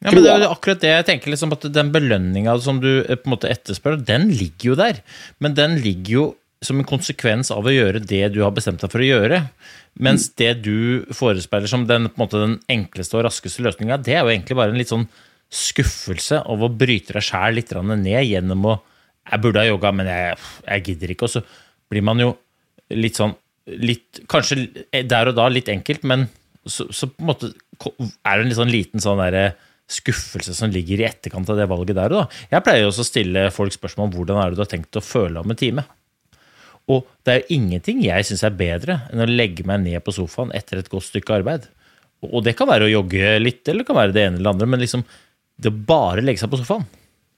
Ja, men det er akkurat det jeg tenker, liksom, at den belønninga som du eh, på en måte etterspør, den ligger jo der. Men den ligger jo som en konsekvens av å gjøre det du har bestemt deg for å gjøre. Mens det du forespeiler som den, på en den enkleste og raskeste løsninga, det er jo egentlig bare en litt sånn skuffelse over å bryte deg sjæl litt ned gjennom å Jeg burde ha yoga, men jeg, jeg gidder ikke. Og så blir man jo litt sånn litt, Kanskje der og da litt enkelt, men så, så på en måte er det en litt sånn liten sånn derre skuffelse som ligger i etterkant av det valget der og da. Jeg pleier også å stille folk spørsmål om hvordan er det du har tenkt å føle om en time. Og det er jo ingenting jeg syns er bedre enn å legge meg ned på sofaen etter et godt stykke arbeid. Og det kan være å jogge litt, eller det kan være det ene eller andre, men liksom det å bare legge seg på sofaen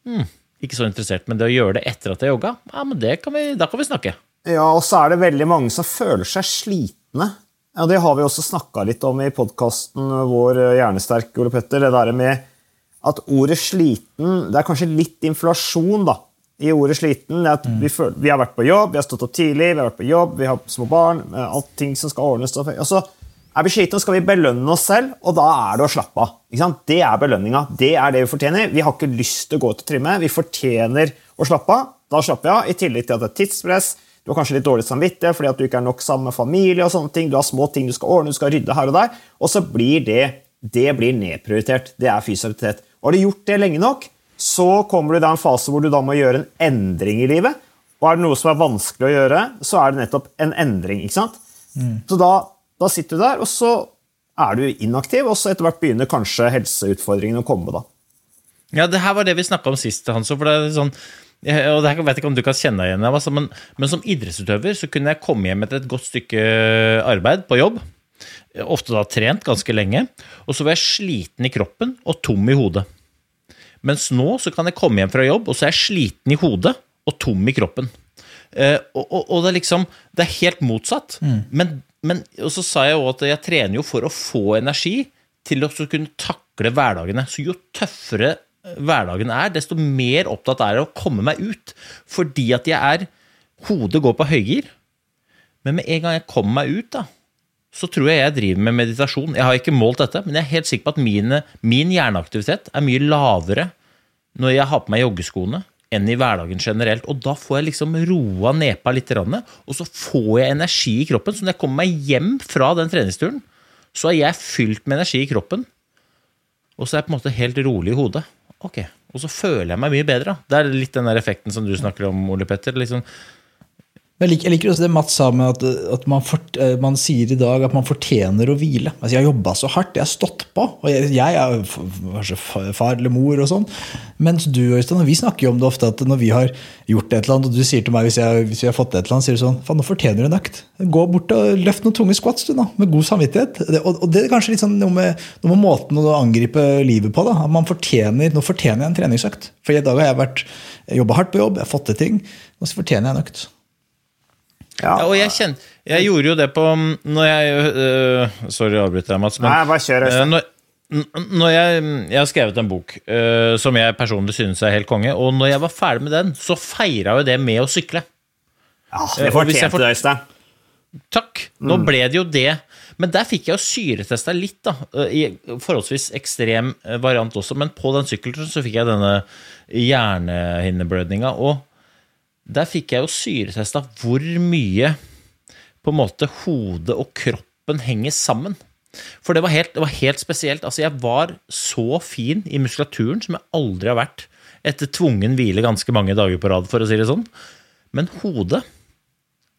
hmm, Ikke så interessert, men det å gjøre det etter at jeg jogga, ja, men det kan vi, da kan vi snakke. Ja, og så er det veldig mange som føler seg slitne. Ja, Det har vi også snakka litt om i podkasten vår eh, Hjernesterk, Ole Petter. Det der med at ordet 'sliten' Det er kanskje litt inflasjon da, i ordet 'sliten'. at vi, føler, vi, har vært på jobb, vi har stått opp tidlig, vi har vært på jobb, vi har små barn. alt ting som skal ordnes. Og så er vi slitne, skal vi belønne oss selv, og da er det å slappe av. Det er belønninga. Det er det vi fortjener. Vi har ikke lyst til å gå til trimme. Vi fortjener å slappe av. Da slapper vi av, i tillegg til at det er tidspress. Du har kanskje litt dårlig samvittighet fordi at du ikke er nok sammen med familie. og sånne ting. Du har små ting du skal ordne, du skal rydde her og der. Og så blir det, det blir nedprioritert. Det er fysisk aktivitet. Har du gjort det lenge nok, så kommer du i en fase hvor du da må gjøre en endring i livet. Og er det noe som er vanskelig å gjøre, så er det nettopp en endring. ikke sant? Mm. Så da, da, sitter du der, og så er du inaktiv, og så etter hvert begynner kanskje helseutfordringene å komme. da. Ja, det her var det vi snakka om sist, Hanso. for det er sånn og det vet ikke om du kan kjenne deg igjen altså, men, men, som idrettsutøver så kunne jeg komme hjem etter et godt stykke arbeid på jobb. Ofte da trent ganske lenge. Og så var jeg sliten i kroppen og tom i hodet. Mens nå så kan jeg komme hjem fra jobb, og så er jeg sliten i hodet og tom i kroppen. Eh, og, og, og, det er liksom Det er helt motsatt. Mm. Men, men, så sa jeg òg at jeg trener jo for å få energi til å kunne takle hverdagene. Så jo tøffere hverdagen er, desto mer opptatt er jeg å komme meg ut. Fordi at jeg er Hodet går på høygir. Men med en gang jeg kommer meg ut, da, så tror jeg jeg driver med meditasjon. Jeg har ikke målt dette, men jeg er helt sikker på at mine, min hjerneaktivitet er mye lavere når jeg har på meg joggeskoene, enn i hverdagen generelt. Og da får jeg liksom roa nepa litt, og så får jeg energi i kroppen. Så når jeg kommer meg hjem fra den treningsturen, så er jeg fylt med energi i kroppen. Og så er jeg på en måte helt rolig i hodet. Ok, Og så føler jeg meg mye bedre. Det er litt den der effekten som du snakker om, Ole Petter. Liksom, jeg liker, jeg liker, også det Mats sa med at, at man, for, eh, man, sier i dag at man fortjener å hvile. Altså, jeg har jobba så hardt, jeg har stått på. Og jeg, jeg er kanskje far eller mor og sånn. Mens du Øystein, vi snakker jo om det ofte at når vi har gjort et eller annet, og du sier til meg hvis, jeg, hvis vi har fått et eller annet, sier du sånn Faen, nå fortjener du en økt. Gå bort og løft noen tunge squats, du, da. Med god samvittighet. Det, og, og, det er kanskje litt sånn noe med, noe med måten å angripe livet på. da, at man fortjener, Nå fortjener jeg en treningsøkt. For i dag har jeg vært jobba hardt på jobb, jeg har fått til ting. Og så fortjener jeg en økt. Ja. og jeg, kjenner, jeg gjorde jo det på når jeg uh, Sorry, avbryter jeg, Mats. Men, Nei, bare kjør, øh, når, når jeg, jeg, har skrevet en bok uh, som jeg personlig synes er helt konge, og når jeg var ferdig med den, så feira jo det med å sykle. Ja, det fortjente du, Øystein. Takk. Nå mm. ble det jo det. Men der fikk jeg jo syretesta litt, da. I forholdsvis ekstrem variant også. Men på den sykkelturen så fikk jeg denne hjernehinneblødninga. Og der fikk jeg jo syretesta hvor mye på en måte hodet og kroppen henger sammen. For det var helt, det var helt spesielt. Altså, jeg var så fin i muskulaturen som jeg aldri har vært etter tvungen hvile ganske mange dager på rad, for å si det sånn. Men hodet,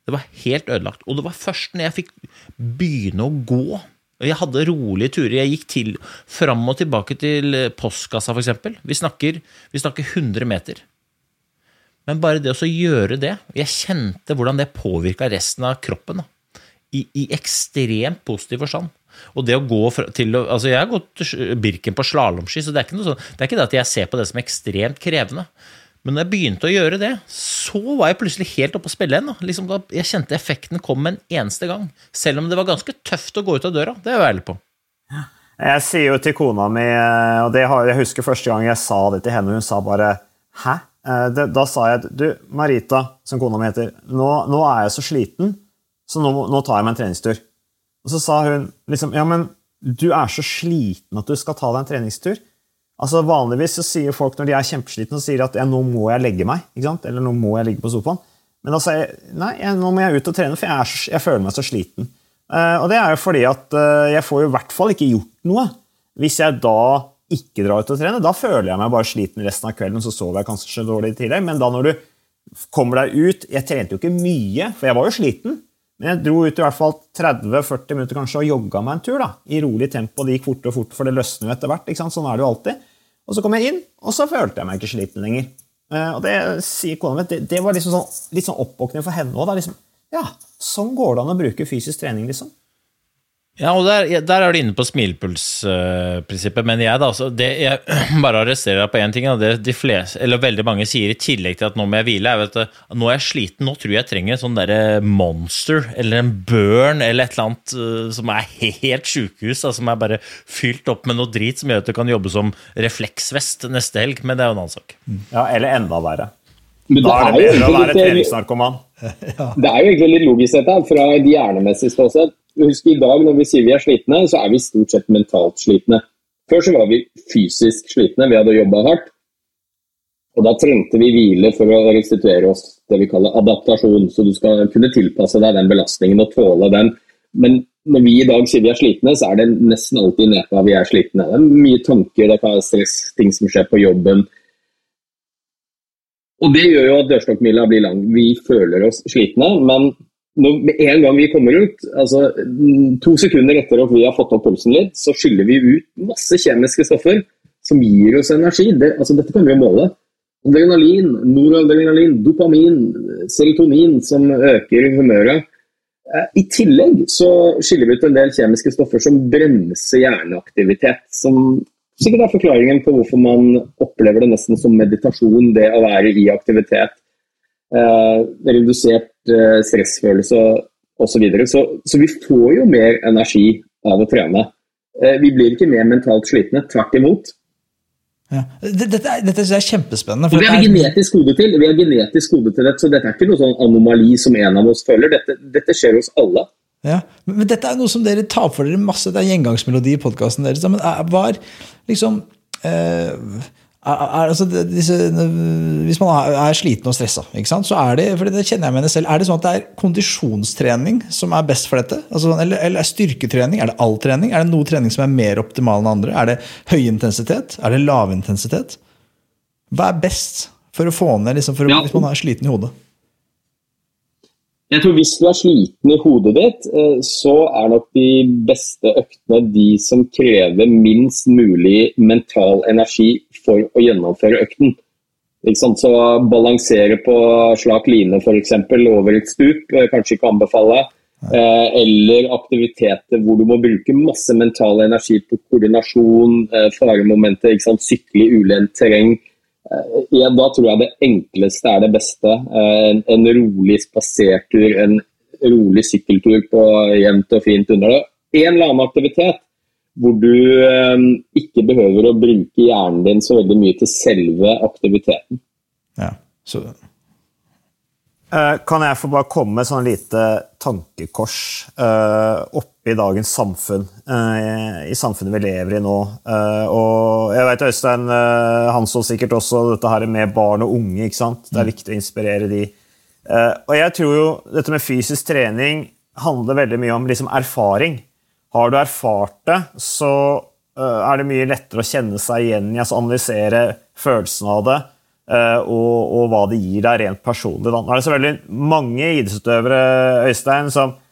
det var helt ødelagt. Og det var først når jeg fikk begynne å gå Jeg hadde rolige turer. Jeg gikk til, fram og tilbake til postkassa, f.eks. Vi, vi snakker 100 meter. Men bare det å gjøre det Jeg kjente hvordan det påvirka resten av kroppen. I, I, ekstremt positiv forstand. Og det å gå til altså Jeg har gått Birken på slalåmski, så det er, ikke noe sånn, det er ikke det at jeg ser på det som ekstremt krevende. Men når jeg begynte å gjøre det, så var jeg plutselig helt oppe å spille igjen. Liksom jeg kjente effekten kom med en eneste gang. Selv om det var ganske tøft å gå ut av døra. Det er jeg ærlig på. Jeg sier jo til kona mi, og har, jeg husker første gang jeg sa det til henne, hun sa bare 'hæ'? Eh, da sa jeg du, Marita, som kona mi heter, nå, nå, er jeg så sliten, så nå, nå, tar jeg meg en treningstur. Og så sa hun liksom Ja, men du er så sliten at du skal ta deg en treningstur. Altså Vanligvis så sier folk når de er kjempeslitne, så sier de at ja, nå må jeg legge meg. ikke sant? Eller nå må jeg ligge på sofaen. Men da sa jeg nei, jeg, nå må jeg ut og trene, for jeg, så- jeg føler meg så sliten. Uh, og det er jo fordi at uh, jeg får jo i hvert fall ikke gjort noe hvis jeg da ikke drar ut og trener. Da føler jeg meg bare sliten resten av kvelden, så sover jeg kanskje dårlig i tillegg. Men da når du kommer deg ut Jeg trente jo ikke mye, for jeg var jo sliten. Men jeg dro ut i hvert fall 30-40 minutter kanskje og jogga meg en tur. da, I rolig tempo. Det gikk fortere og fortere, for det løsner jo etter hvert. ikke sant? Sånn er det jo alltid. Og så kom jeg inn, og så følte jeg meg ikke sliten lenger. Eh, og det sier kona mi, det, det var liksom sånn, litt sånn oppvåkning for henne òg. Liksom, ja, sånn går det an å bruke fysisk trening, liksom. Ja, og der, der er du inne på smilpulsprinsippet, men jeg da, altså, det jeg bare arresterer deg på én ting, det de fleste, eller veldig mange sier i tillegg til at nå må jeg hvile, er at nå er jeg sliten, nå tror jeg jeg trenger en sånn derre monster, eller en burn, eller et eller annet uh, som er helt sjukehus, da, som er bare fylt opp med noe drit som gjør at du kan jobbe som refleksvest neste helg, men det er jo en annen sak. Ja, Eller enda verre. Men Da er det bedre å være treningsnarkoman. Det er jo egentlig litt logisk dette, fra et hjernemessig ståsted. Husk i dag når vi sier vi er slitne, så er vi stort sett mentalt slitne. Før så var vi fysisk slitne, vi hadde jobba hardt. Og da trengte vi hvile for å restituere oss, det vi kaller adaptasjon. Så du skal kunne tilpasse deg den belastningen og tåle den. Men når vi i dag sier vi er slitne, så er det nesten alltid nedpå vi er slitne. Det er mye tanker, det kan være stress, ting som skjer på jobben. Og det gjør jo at dørstokkmila blir lang. Vi føler oss slitne, men når, med en gang vi kommer ut, altså mm, to sekunder etter at vi har fått opp pulsen litt, så skyller vi ut masse kjemiske stoffer som gir oss energi. Det, altså dette kan vi jo måle. Adrenalin, noradrenalin, dopamin, serotonin som øker humøret. Eh, I tillegg så skiller vi ut en del kjemiske stoffer som bremser hjerneaktivitet. Som sikkert er forklaringen på hvorfor man opplever det nesten som meditasjon, det å være i aktivitet. Eh, redusert eh, stressfølelse osv. Så, videre. så Så vi får jo mer energi av å trene. Eh, vi blir ikke mer mentalt slitne, tvert imot. Ja. Dette, er- dette jeg er kjempespennende. Vi er er, genetisk kode til. Vi har genetisk kode til dette, så dette er ikke noe sånn anomali som en av oss føler. Dette, dette skjer hos alle. ja. Men dette er noe som dere tar for dere masse. Det er gjengangsmelodi i podkasten deres. Men er, var liksom eh, er, altså, disse, Hvis man er, er sliten og stressa, så er det for det kjenner jeg med det selv, er det sånn at det er kondisjonstrening som er best for dette? Altså, eller, eller er styrketrening? Er det all trening? Er det noe trening som er mer optimal enn andre? Er det høy intensitet? Er det lav intensitet? Hva er best for å få ned liksom, for, Ja. hvis man er sliten i hodet? Jeg tror Hvis du er sliten i hodet ditt, eh, så er nok de beste øktene de som krever minst mulig mental energi for å gjennomføre økten. Så balansere på slak line f.eks. over et stup, eh, kanskje ikke anbefale. Eh, Eller aktiviteter hvor du må bruke masse mental energi på koordinasjon, faremomenter, sykle i ulendt terreng. Eh, Ja, da tror jeg det enkleste er det beste. Eh, En, en rolig spasertur, en rolig sykkeltur på jevnt og fint under det. En eller annen aktivitet hvor du eh, ikke behøver å bruke hjernen din så veldig mye til selve aktiviteten. Ja, så Eh, Kan jeg få bare komme med sånn lite tankekors eh, oppi dagens samfunn? eh, I samfunnet vi lever i nå. Eh, og jeg vet Øystein uh, Hansson sikkert også dette her med barn og unge. ikke sant? Det er viktig å inspirere de. Eh, og jeg tror jo dette med fysisk trening handler veldig mye om liksom erfaring. Har du erfart det, så eh, er det mye lettere å kjenne seg igjen i, altså analysere følelsen av det. eh, og, og hva det gir deg rent personlig. Da. Nå er det veldig mange idrettsutøvere Øystein, som eh,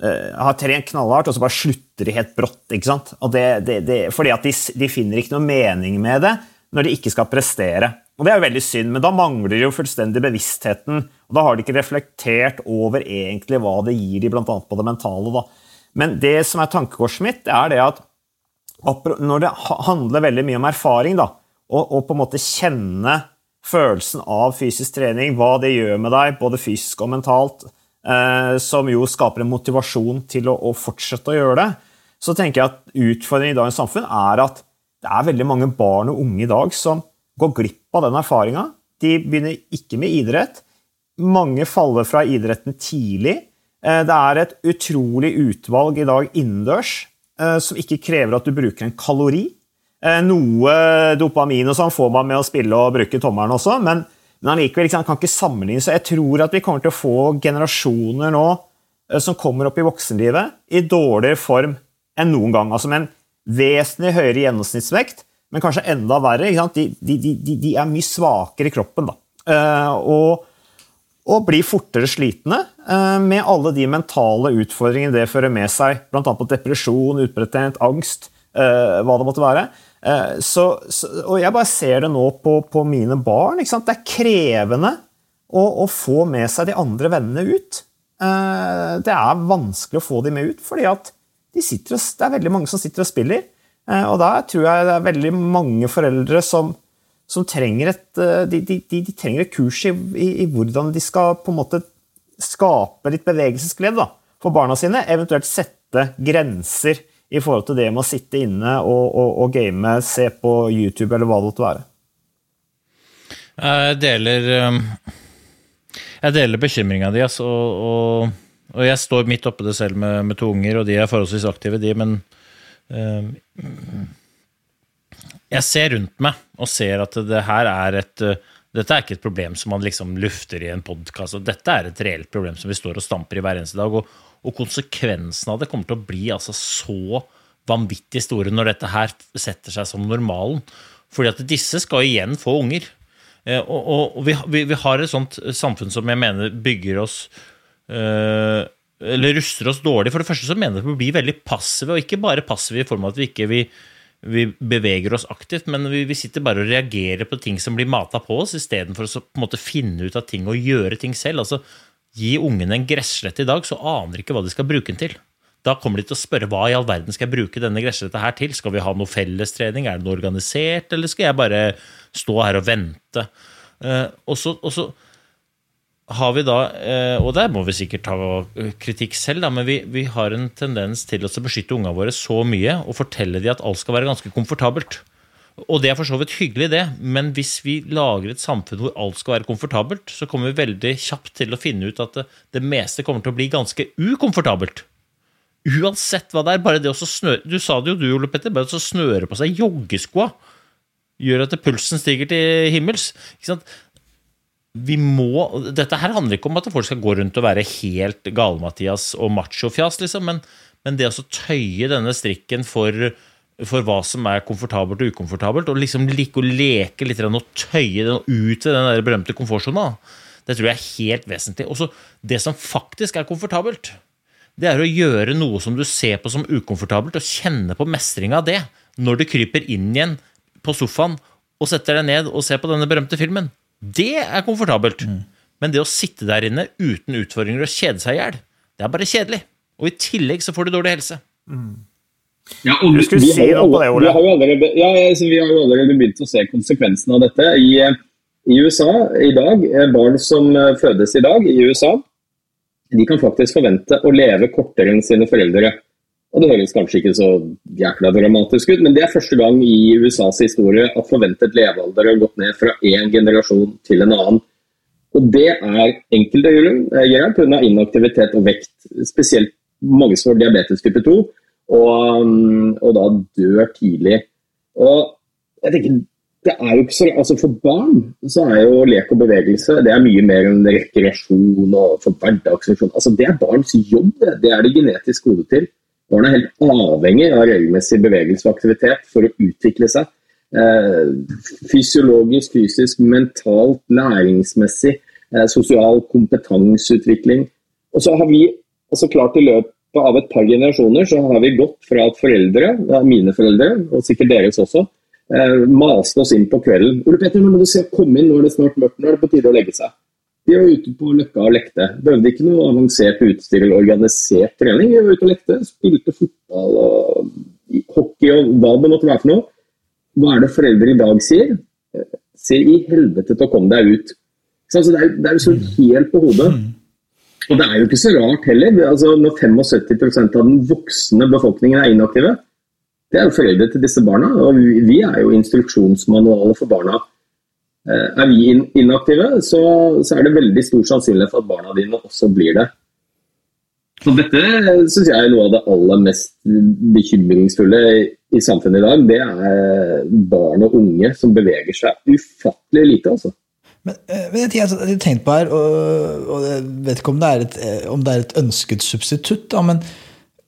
har trent knallhardt, og så bare slutter de helt brått. ikke sant? Det, det, det, fordi at de, de finner ikke noe mening med det når de ikke skal prestere. Og Det er jo veldig synd, men da mangler de jo fullstendig bevisstheten. og Da har de ikke reflektert over egentlig hva det gir de, bl.a. på det mentale. da. Men det som er tankekorset mitt, er det at når det handler veldig mye om erfaring, da, og, og på en måte kjenne følelsen av fysisk trening, hva det gjør med deg, både fysisk og mentalt, eh, som jo skaper en motivasjon til å, å fortsette å gjøre det, så tenker jeg at utfordringen i dagens samfunn er at det er veldig mange barn og unge i dag som går glipp av den erfaringa. De begynner ikke med idrett. Mange faller fra idretten tidlig. Eh, Det er et utrolig utvalg i dag innendørs eh, som ikke krever at du bruker en kalori. Eh, Noe dopamin og sånn får man med å spille og bruke tommelen også, men, Men allikevel liksom, kan ikke sammenligne. Så jeg tror at vi kommer til å få generasjoner nå eh, som kommer opp i voksenlivet, i dårligere form enn noen gang. Altså med en vesentlig høyere gjennomsnittsvekt, men kanskje enda verre. De, de, de, de, er mye svakere i kroppen. Uh, og, og, blir fortere slitne uh, med alle de mentale utfordringene det fører med seg, bl.a. depresjon, utbrettent angst, hva det måtte være. Så, så, og jeg bare ser det nå på, på mine barn. Det er krevende å, å, få med seg de andre vennene ut. Det er vanskelig å få dem med ut, fordi de det er veldig mange som sitter og spiller. Eh, og da tror jeg det er veldig mange foreldre som, som trenger, et, eh, de, de, de, trenger et kurs i, i, i, hvordan de skal på en måte skape litt bevegelsesglede for barna sine. Eventuelt sette grenser i forhold til det med å sitte inne og, og, og game, se på YouTube eller hva det måtte være. Jeg deler um, Jeg deler bekymringa di, altså. Og, og, jeg står midt oppi det selv med, med, to unger, og de er forholdsvis aktive, de. Men um, jeg ser rundt meg og ser at det her er et eh, dette er ikke et problem som man liksom lufter i en podkast. Dette er et reelt problem som vi står og stamper i hver eneste dag. Og, og konsekvensen av det kommer til å bli altså så vanvittig store når dette her setter seg som normalen. Fordi at disse skal igjen få unger. Eh, og, og, og vi, vi, vi, har et sånt samfunn som jeg mener bygger oss øh, eller ruster oss dårlig. For det første så mener jeg at vi blir veldig passive, og ikke bare passive i form av at vi ikke vi, vi beveger oss aktivt, men vi, vi, sitter bare og reagerer på ting som blir mata på oss, istedenfor å på en måte finne ut av ting og gjøre ting selv. Altså, Gi ungene en gresslette i dag, så aner de ikke hva de skal bruke den til. Da kommer de til å spørre hva i all verden skal jeg bruke denne gressletta her til? Skal vi ha noe fellestrening? Er det noe organisert, eller skal jeg bare stå her og vente? Uh, og så har vi da, eh, og der må vi sikkert ta kritikk selv, men vi, vi har en tendens til å beskytte ungene våre så mye og fortelle dem at alt skal være ganske komfortabelt. Og det er for så vidt hyggelig, det, men hvis vi lager et samfunn hvor alt skal være komfortabelt, så kommer vi veldig kjapt til å finne ut at det, det meste kommer til å bli ganske ukomfortabelt. Uansett hva det er. Bare det å snøre Du sa det jo, du, Ole Petter. Bare å snøre på seg joggeskoa gjør at pulsen stiger til himmels. Ikke sant? vi må Dette her handler ikke om at folk skal gå rundt og være helt gale-Mathias og machofjas, liksom, men, men, det å tøye denne strikken for, for, hva som er komfortabelt og ukomfortabelt, og liksom like å leke litt og tøye den ut til den der berømte komfortsona, det tror jeg er helt vesentlig. Og det som faktisk er komfortabelt, det er å gjøre noe som du ser på som ukomfortabelt, og kjenne på mestringa av det når du kryper inn igjen på sofaen og setter deg ned og ser på denne berømte filmen. Det er komfortabelt. Mm. Men det å sitte der inne uten utfordringer og kjede seg i hjel, det er bare kjedelig. Og i tillegg så får du dårlig helse. Mm. Ja, og du vi, si har, det, Vi har, allerede, ja, vi har jo allerede begynt å se konsekvensene av dette. I, I, USA i dag, eh, barn som eh, fødes i dag i USA, de kan faktisk forvente å leve kortere enn sine foreldre. Og Det høres kanskje ikke så jækla dramatisk ut, men det er første gang i USAs historie at forventet levealder har gått ned fra én generasjon til en annen. Og Det er enkelt å gjøre pga. inaktivitet og vekt. Spesielt mange som har diabetes type 2, og, mm, og, da dør tidlig. Og jeg tenker, det er jo ikke så, altså For barn så er jo lek og bevegelse det er mye mer enn rekreasjon og for hverdagsfunksjon. Altså, det er barns jobb, det. det er det genetisk gode til. Barn er helt avhengig av regelmessig bevegelse og aktivitet for å utvikle seg. Eh, fysiologisk, fysisk, mentalt, læringsmessig, eh, sosial kompetanseutvikling. Og så har vi altså klart i løpet av et par generasjoner så har vi gått fra at foreldre, mine foreldre, og sikkert deres også, eh, maste oss inn på kvelden. 'Ole Petter, nå må du se, komme inn, nå er det snart mørkt, nå er det på tide å legge seg'. Vi var ute på Løkka og lekte. Behøvde ikke noe avansert utstyr eller organisert trening. Vi var ute og lekte, spilte fotball og hockey og hva det måtte være for noe. Hva er det foreldre i dag sier? Se i helvete til å komme deg ut. Så er, det er jo helt på hodet. Og det er jo ikke så rart heller. Altså, når 75% av den voksne befolkningen er inaktive, det er jo foreldre til disse barna. Og vi, er jo instruksjonsmanualer for barna. Eh, er vi inaktive, så, så, er det veldig stor sannsynlighet for at barna dine også blir det. Så Dette syns jeg er noe av det aller mest bekymringsfulle i samfunnet i dag. Det er barn og unge som beveger seg ufattelig lite. altså. Men, eh, men jeg har tenkt på her, og, og jeg vet ikke om det er et, eh, det er et ønsket substitutt, da, men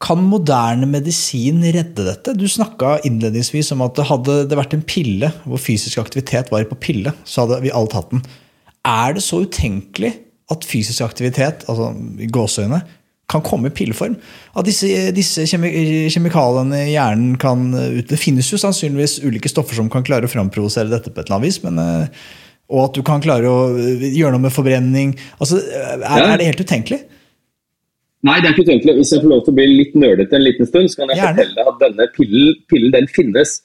kan moderne medisin redde dette? Du snakka innledningsvis om at hadde det vært en pille hvor fysisk aktivitet var på pille, så hadde vi alle tatt den. Er det så utenkelig at fysisk aktivitet, altså gåseøyne, kan komme i pilleform? At disse, disse kjemikaliene i hjernen kan Det finnes jo sannsynligvis ulike stoffer som kan klare å framprovosere dette på et eller annet vis, men eh, og at du kan klare å gjøre noe med forbrenning. Altså, er, er det helt utenkelig? Nei, det er ikke utenkelig. Hvis jeg får lov til å bli litt nerdete en liten stund, så kan jeg Gjerne. fortelle at denne pillen, pillen den finnes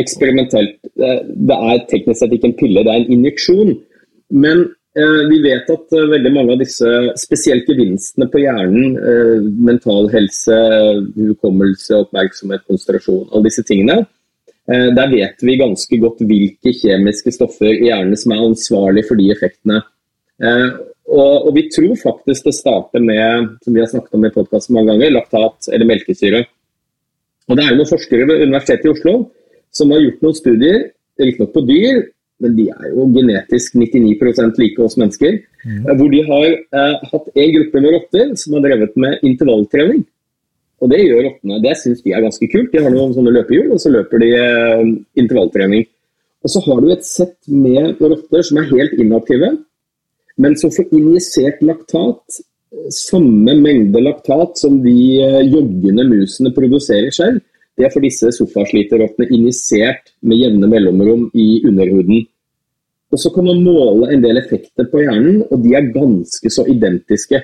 eksperimentelt. Det er teknisk sett ikke en pille, det er en injeksjon. Men eh, vi vet at eh, veldig mange av disse spesielt gevinstene på hjernen, eh, mental helse, hukommelse, oppmerksomhet, konsentrasjon, alle disse tingene, Eh, der vet vi ganske godt hvilke kjemiske stoffer i hjernen som er ansvarlig for de effektene. Og, og, vi tror faktisk det starter med som vi har snakket om i podcasten mange ganger, laktat eller melkesyre. Og Det er noen forskere ved Universitetet i Oslo som har gjort noen studier, riktignok på dyr, men de er jo genetisk 99% like oss mennesker. Mm. Hvor de har eh, hatt en gruppe med rotter som har drevet med intervalltrening. Og det gjør rottene. Det syns de er ganske kult. De har noen sånne løpehjul, og så løper de eh, intervalltrening. Og så har du et sett med rotter som er helt inaktive, men som får injisert laktat. Samme mengde laktat som de eh, joggende musene produserer selv. Det for disse sofasliterrottene injisert med jevne mellomrom i underhuden. Og Så kan man måle en del effekter på hjernen, og de er ganske så identiske.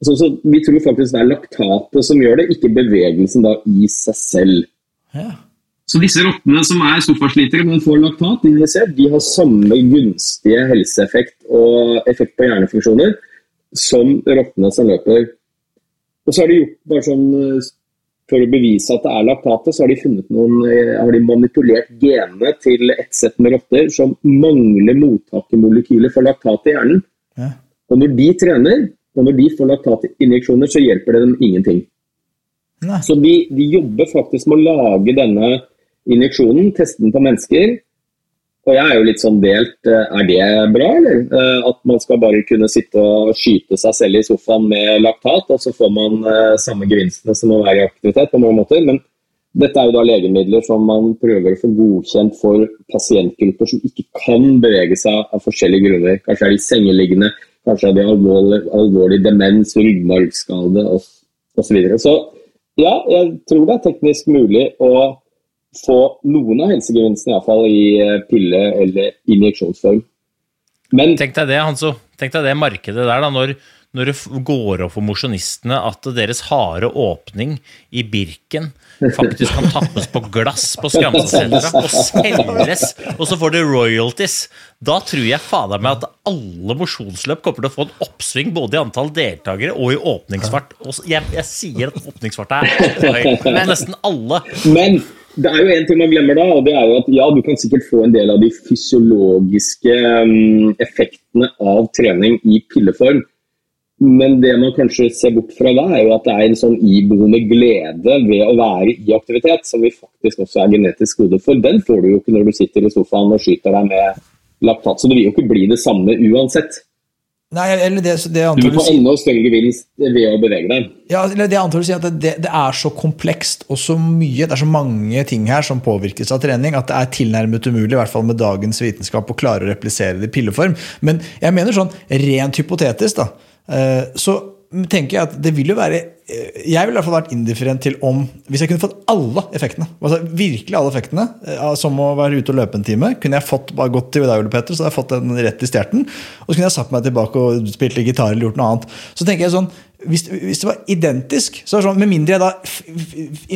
Så, så, Vi tror faktisk det er laktatet som gjør det, ikke bevegelsen da i seg selv. Ja. Så disse rottene som er sofaslitere, men får laktat, de har samme gunstige helseeffekt og effekt på hjernefunksjoner som rottene som løper. Og så har de gjort bare sånn For å bevise at det er laktatet, så har de, funnet noen, har de manipulert genene til ett sett med rotter som mangler mottakermolekyler for laktat i hjernen. Ja. Og når de trener, og når de får laktatinjeksjoner, så hjelper det dem ingenting. Nei. Så de, de, jobber faktisk med å lage denne injeksjonen, teste den på mennesker. Og jeg er jo litt sånn delt. Eh, er det bra, eller? Eh, at man skal bare kunne sitte og skyte seg selv i sofaen med laktat, og så får man eh, samme gevinstene som å være i aktivitet på mange måter. Men dette er jo da legemidler som man prøver å få godkjent for pasientgrupper som ikke kan bevege seg av forskjellige grunner. Kanskje er de sengeliggende, Kanskje hadde har alvorlig, alvorlig demens, ryggmargskade osv. Så, videre. så ja, jeg tror det er teknisk mulig å få noen av helsegevinstene iallfall i eh, pille- eller injeksjonsform. Men Tenk deg det, Hanso. Tenk deg det markedet der, da, når når det går opp for mosjonistene at deres harde åpning i Birken faktisk kan tappes på glass på Skansesentra og selges, og så får det royalties. Da tror jeg fader meg at alle mosjonsløp kommer til å få en oppsving både i antall deltakere og i åpningsfart. Og jeg, jeg sier at åpningsfart er høy på nesten alle. Men det er jo en ting man glemmer da, og det er jo at ja, du kan sikkert få en del av de fysiologiske um, effektene av trening i pilleform. Men det man kanskje ser bort fra da, er jo at det er en sånn iboende glede ved å være i aktivitet, som vi faktisk også er genetisk gode for. Den får du jo ikke når du sitter i sofaen og skyter deg med laktat. Så det vil jo ikke bli det samme uansett. Nei, eller det, det du får enda større gevinst ved å bevege deg. Ja, eller det antar du sier at det, det, er så komplekst og så mye, det er så mange ting her som påvirkes av trening, at det er tilnærmet umulig, i hvert fall med dagens vitenskap, å klare å replisere det i pilleform. Men jeg mener sånn rent hypotetisk, da så tenker jeg at det vil jo være eh, Jeg ville i hvert fall vært indifferent til om Hvis jeg kunne fått alle effektene, altså virkelig alle effektene, eh, som å være ute og løpe en time, kunne jeg fått bare gått til deg, Ole Petter, så hadde jeg fått den rett i stjerten. Og så kunne jeg satt meg tilbake og spilt litt gitar eller gjort noe annet. Så tenker jeg sånn hvis, hvis, det var identisk, så er det sånn, med mindre jeg da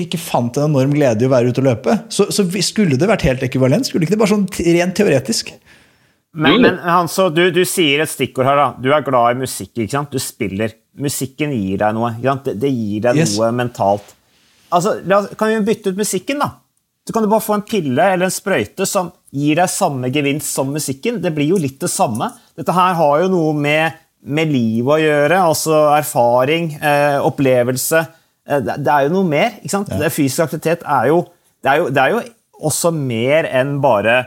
ikke fant en enorm glede i å være ute og løpe, så, så skulle det vært helt ekvivalent. Skulle ikke det bare sånn rent teoretisk? Men, men Hanso, du, du, sier et stikkord her. da. Du er glad i musikk. ikke sant? Du spiller. Musikken gir deg noe. ikke sant? Det, det gir deg yes. noe mentalt. Altså, Kan vi bytte ut musikken, da? Så kan du bare få en pille eller en sprøyte som gir deg samme gevinst som musikken. Det blir jo litt det samme. Dette her har jo noe med, med livet å gjøre. Altså erfaring, eh, opplevelse. Eh, det, det, er jo noe mer. ikke sant? Ja. Fysisk aktivitet er jo, det er jo, det er jo også mer enn bare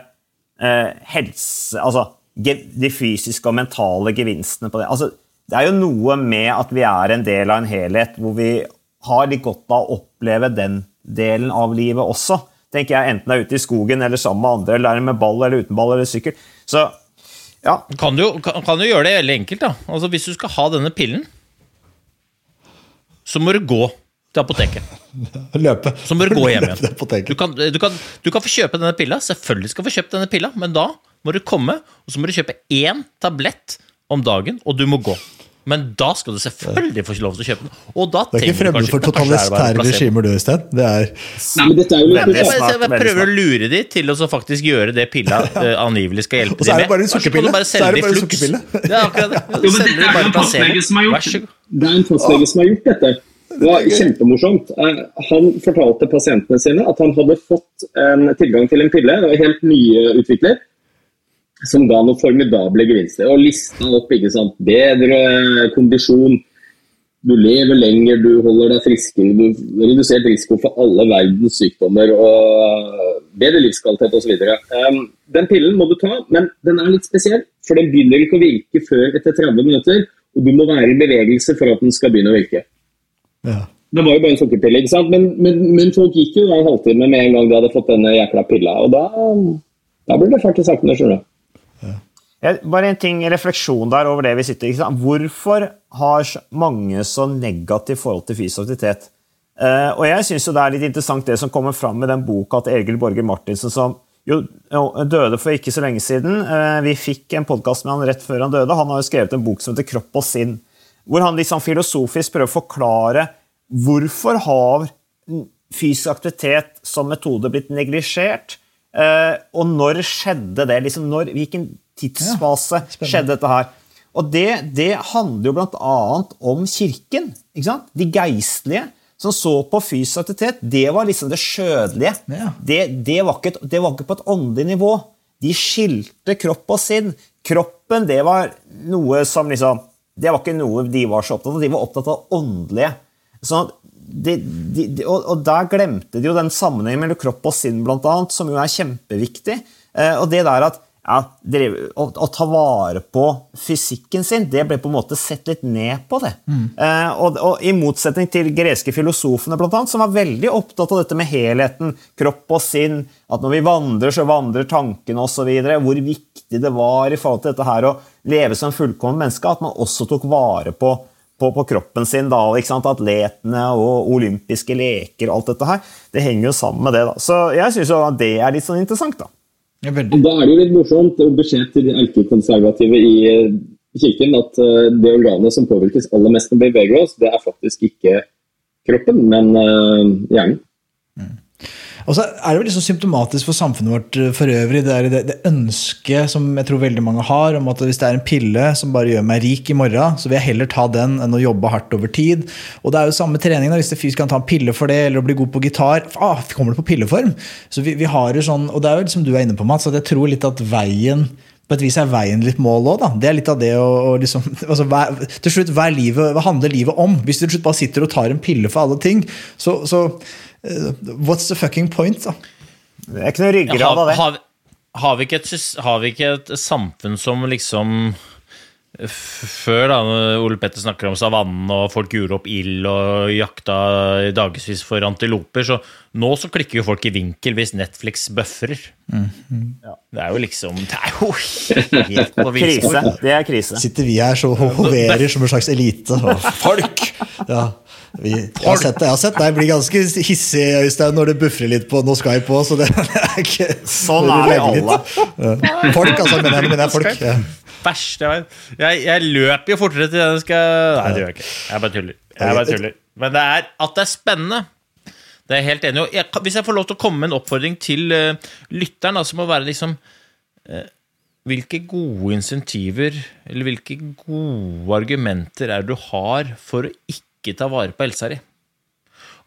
helse Altså, de fysiske og mentale gevinstene på det. Altså, det er jo noe med at vi er en del av en helhet hvor vi har litt godt av å oppleve den delen av livet også. tenker jeg, Enten det er ute i skogen eller sammen med andre, eller er med ball eller uten ball eller sykkel. Så ja. Kan du, kan, kan du gjøre det veldig enkelt, da? Altså Hvis du skal ha denne pillen, så må du gå til apoteket. Løpe. Så må du gå hjem igjen. Du kan, du, kan, du kan få kjøpe denne pilla, selvfølgelig skal du få kjøpt denne pilla, men da må du komme, og så må du kjøpe én tablett om dagen, og du må gå. Men da skal du selvfølgelig få lov til å kjøpe den. Og da Det er ikke fremmed for totalitære regimer, du, Øystein. Det er Nei, men dette er jo Veldig Jeg, prøver å lure de til å faktisk gjøre det pilla uh, angivelig skal hjelpe Og så er det bare en sukkerpille. Bare Så er det bare en sukkerpille. Det er akkurat det. Jo, men dette er jo. Det er en fastlege som har gjort dette. Det var kjempemorsomt. Eh, Han fortalte pasientene sine at han hadde fått en tilgang til en pille, det var helt nyutviklet, som ga noen formidable gevinster. Og lista opp ikke sant? bedre kondisjon, du lever lenger, du holder deg friskere, du reduserer risiko for alle verdens sykdommer og bedre livskvalitet osv. Um, den pillen må du ta, men den er litt spesiell, for den begynner ikke å virke før etter 30 minutter. Og du må være i bevegelse for at den skal begynne å virke. Ja. Det var jo bare en sukkerpille, ikke sant? Men, men, men folk gikk jo en halvtime med en gang de hadde fått denne jækla pilla. Og da, da blir det faktisk i sakene, skjønner du. Ja, bare en ting, refleksjon der over det vi sitter ikke sant? Hvorfor har mange så negativt forhold til fysisk aktivitet? Uh, og jeg syns det er litt interessant det som kommer fram med den boka til Egil Borger Martinsen, som jo jo, døde for ikke så lenge siden. Uh, vi fikk en podkast med han rett før han døde. Han har jo skrevet en bok som heter Kropp og sinn, hvor han sånn filosofisk prøver å forklare hvorfor har fysisk aktivitet som metode blitt neglisjert? Eh, og når skjedde det? Liksom når, hvilken tidsfase skjedde dette her? Og det, det handler jo bl.a. om kirken. De geistlige som så på fysisk aktivitet, det var liksom det skjødelige. Ja. Det, det, var ikke det var ikke på et åndelig nivå. De skilte kropp og sinn. Kroppen, det var noe som liksom Det var ikke noe de var så opptatt av. De var opptatt av det åndelige. Sånn at de, de, de, og, og der glemte de jo den sammenhengen mellom kropp og sinn, blant annet, som jo er kjempeviktig. Eh, og det der at ja, å, å ta vare på fysikken sin, det ble på en måte sett litt ned på det. Eh, og, og I motsetning til greske filosofene, blant annet, som var veldig opptatt av dette med helheten, kropp og sinn, at når vi vandrer, så vandrer tankene osv. Hvor viktig det var i forhold til dette her å leve som fullkomment menneske, at man også tok vare på på, på kroppen sin, da, ikke sant? atletene og olympiske leker og alt dette her. Det henger jo sammen med det. da. Så jeg syns det er litt sånn interessant. da. Ja. Og Da er det jo litt morsomt å beskjed til de erkekonservative i eh, kirken at eh, det organet som påvirkes aller mest når vi beveger oss, det er faktisk ikke kroppen, men hjernen. hjernen. Og så er det vel liksom symptomatisk for samfunnet vårt eh, for øvrig, det, er det, det ønsket som jeg tror veldig mange har, om at hvis det er en pille som bare gjør meg rik i morgen, så vil jeg heller ta den enn å jobbe hardt over tid. Og det er jo samme trening, da, hvis det fysisk kan ta en pille for det, eller å bli god på gitar. Ah, kommer det på pilleform? Så vi, vi har jo sånn, Og det er jo liksom du er inne på, Mats, at jeg tror litt at veien på et vis er veien litt mål òg, da. Det er litt av det å, å liksom altså, hva, Til slutt, hva, livet, hva handler livet om? Hvis du til slutt bare sitter og tar en pille for alle ting, så, så What's the fucking point, da? Det er ikke noe ryggrad av det. har, har, vi ikke et, har vi ikke et samfunn som liksom Før da Ole Petter snakker om savannen og folk gjorde opp ild og jakta i dagevis for antiloper, så nå så klikker jo folk i vinkel hvis Netflix bøfrer. Ja, det er jo liksom Det er jo helt på Krise. villspor. Det er krise. Sitter vi her så hoverer som en slags elite. Og folk! Ja, vi, jeg, har sett jeg har sett deg bli ganske hissig Øystein, når det bufrer litt på noe Skype òg, så det er ikke Sånn er vi alle. Ja. Folk, altså, mener jeg, mener jeg folk. Ja. Bæsj, vet. Jeg, jeg løper jo fortere til jeg skal Nei, det gjør jeg ikke. Jeg bare tuller. Jeg bare tuller. Men det er at det er spennende. Det er jeg helt enig i. Hvis jeg får lov til å komme med en oppfordring til uh, lytteren, så må det være liksom uh, Hvilke gode insentiver, eller hvilke gode argumenter er det du har for å ikke ta vare på helsa di?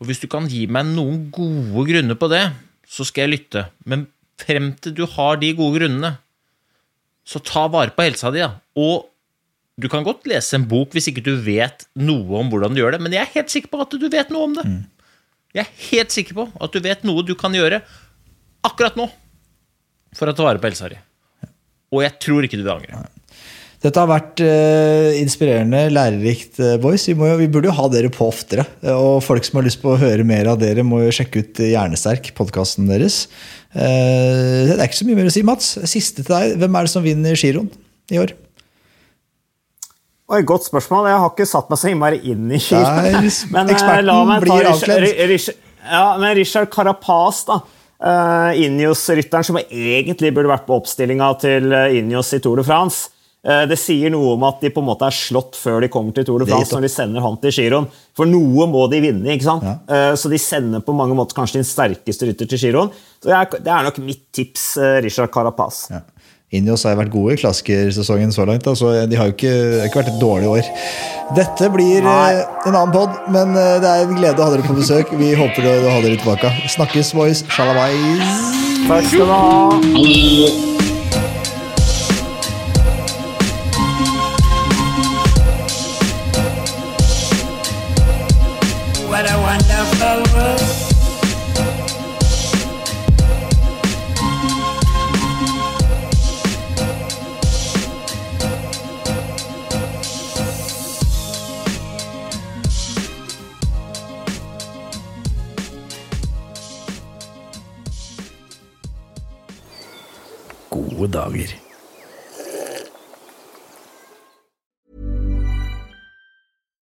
Og hvis du kan gi meg noen gode grunner på det, så skal jeg lytte. Men frem til du har de gode grunnene, så ta vare på helsa di, da. Og du kan godt lese en bok hvis ikke du vet noe om hvordan du gjør det, men jeg er helt sikker på at du vet noe om det. Jeg er helt sikker på at du vet noe du kan gjøre akkurat nå for å ta vare på helsa di. Og jeg tror ikke du vil angre. Dette har vært uh, inspirerende, lærerikt, uh, boys. Vi, må jo, vi burde jo ha dere på oftere. Eh, Og folk som har lyst på å høre mer av dere, må jo sjekke ut Hjernesterk, podkasten deres. Uh, det er ikke så mye mer å si, Mats. Siste til deg. Hvem er det som vinner giroen i år? Oi, Godt spørsmål. Jeg har ikke satt meg så innmari inn i giroen. Men la meg ta Richard. Ja, men Richard Carapaz, da. Uh, Ineos-rytteren som egentlig burde vært på oppstillinga til Injos i Tour de France. Eh, det sier noe om at de på en måte er slått før de kommer til Tour de France. når de sender han til Giron. For noe må de vinne. ikke sant? Ja. Eh, så de sender på mange måter kanskje din sterkeste rytter til Giron. Så Det er nok mitt tips, eh, Richard Carapaz. Ja. Indios har vært gode i klassikersesongen så langt, Altså, de har jo ikke, ikke vært et dårlig år. Dette blir Nei. en annen pod, men det er en glede å ha dere på besøk. Vi håper du har ha dere tilbake. Snakkes, boys. Shalabais. Takk skal du ha.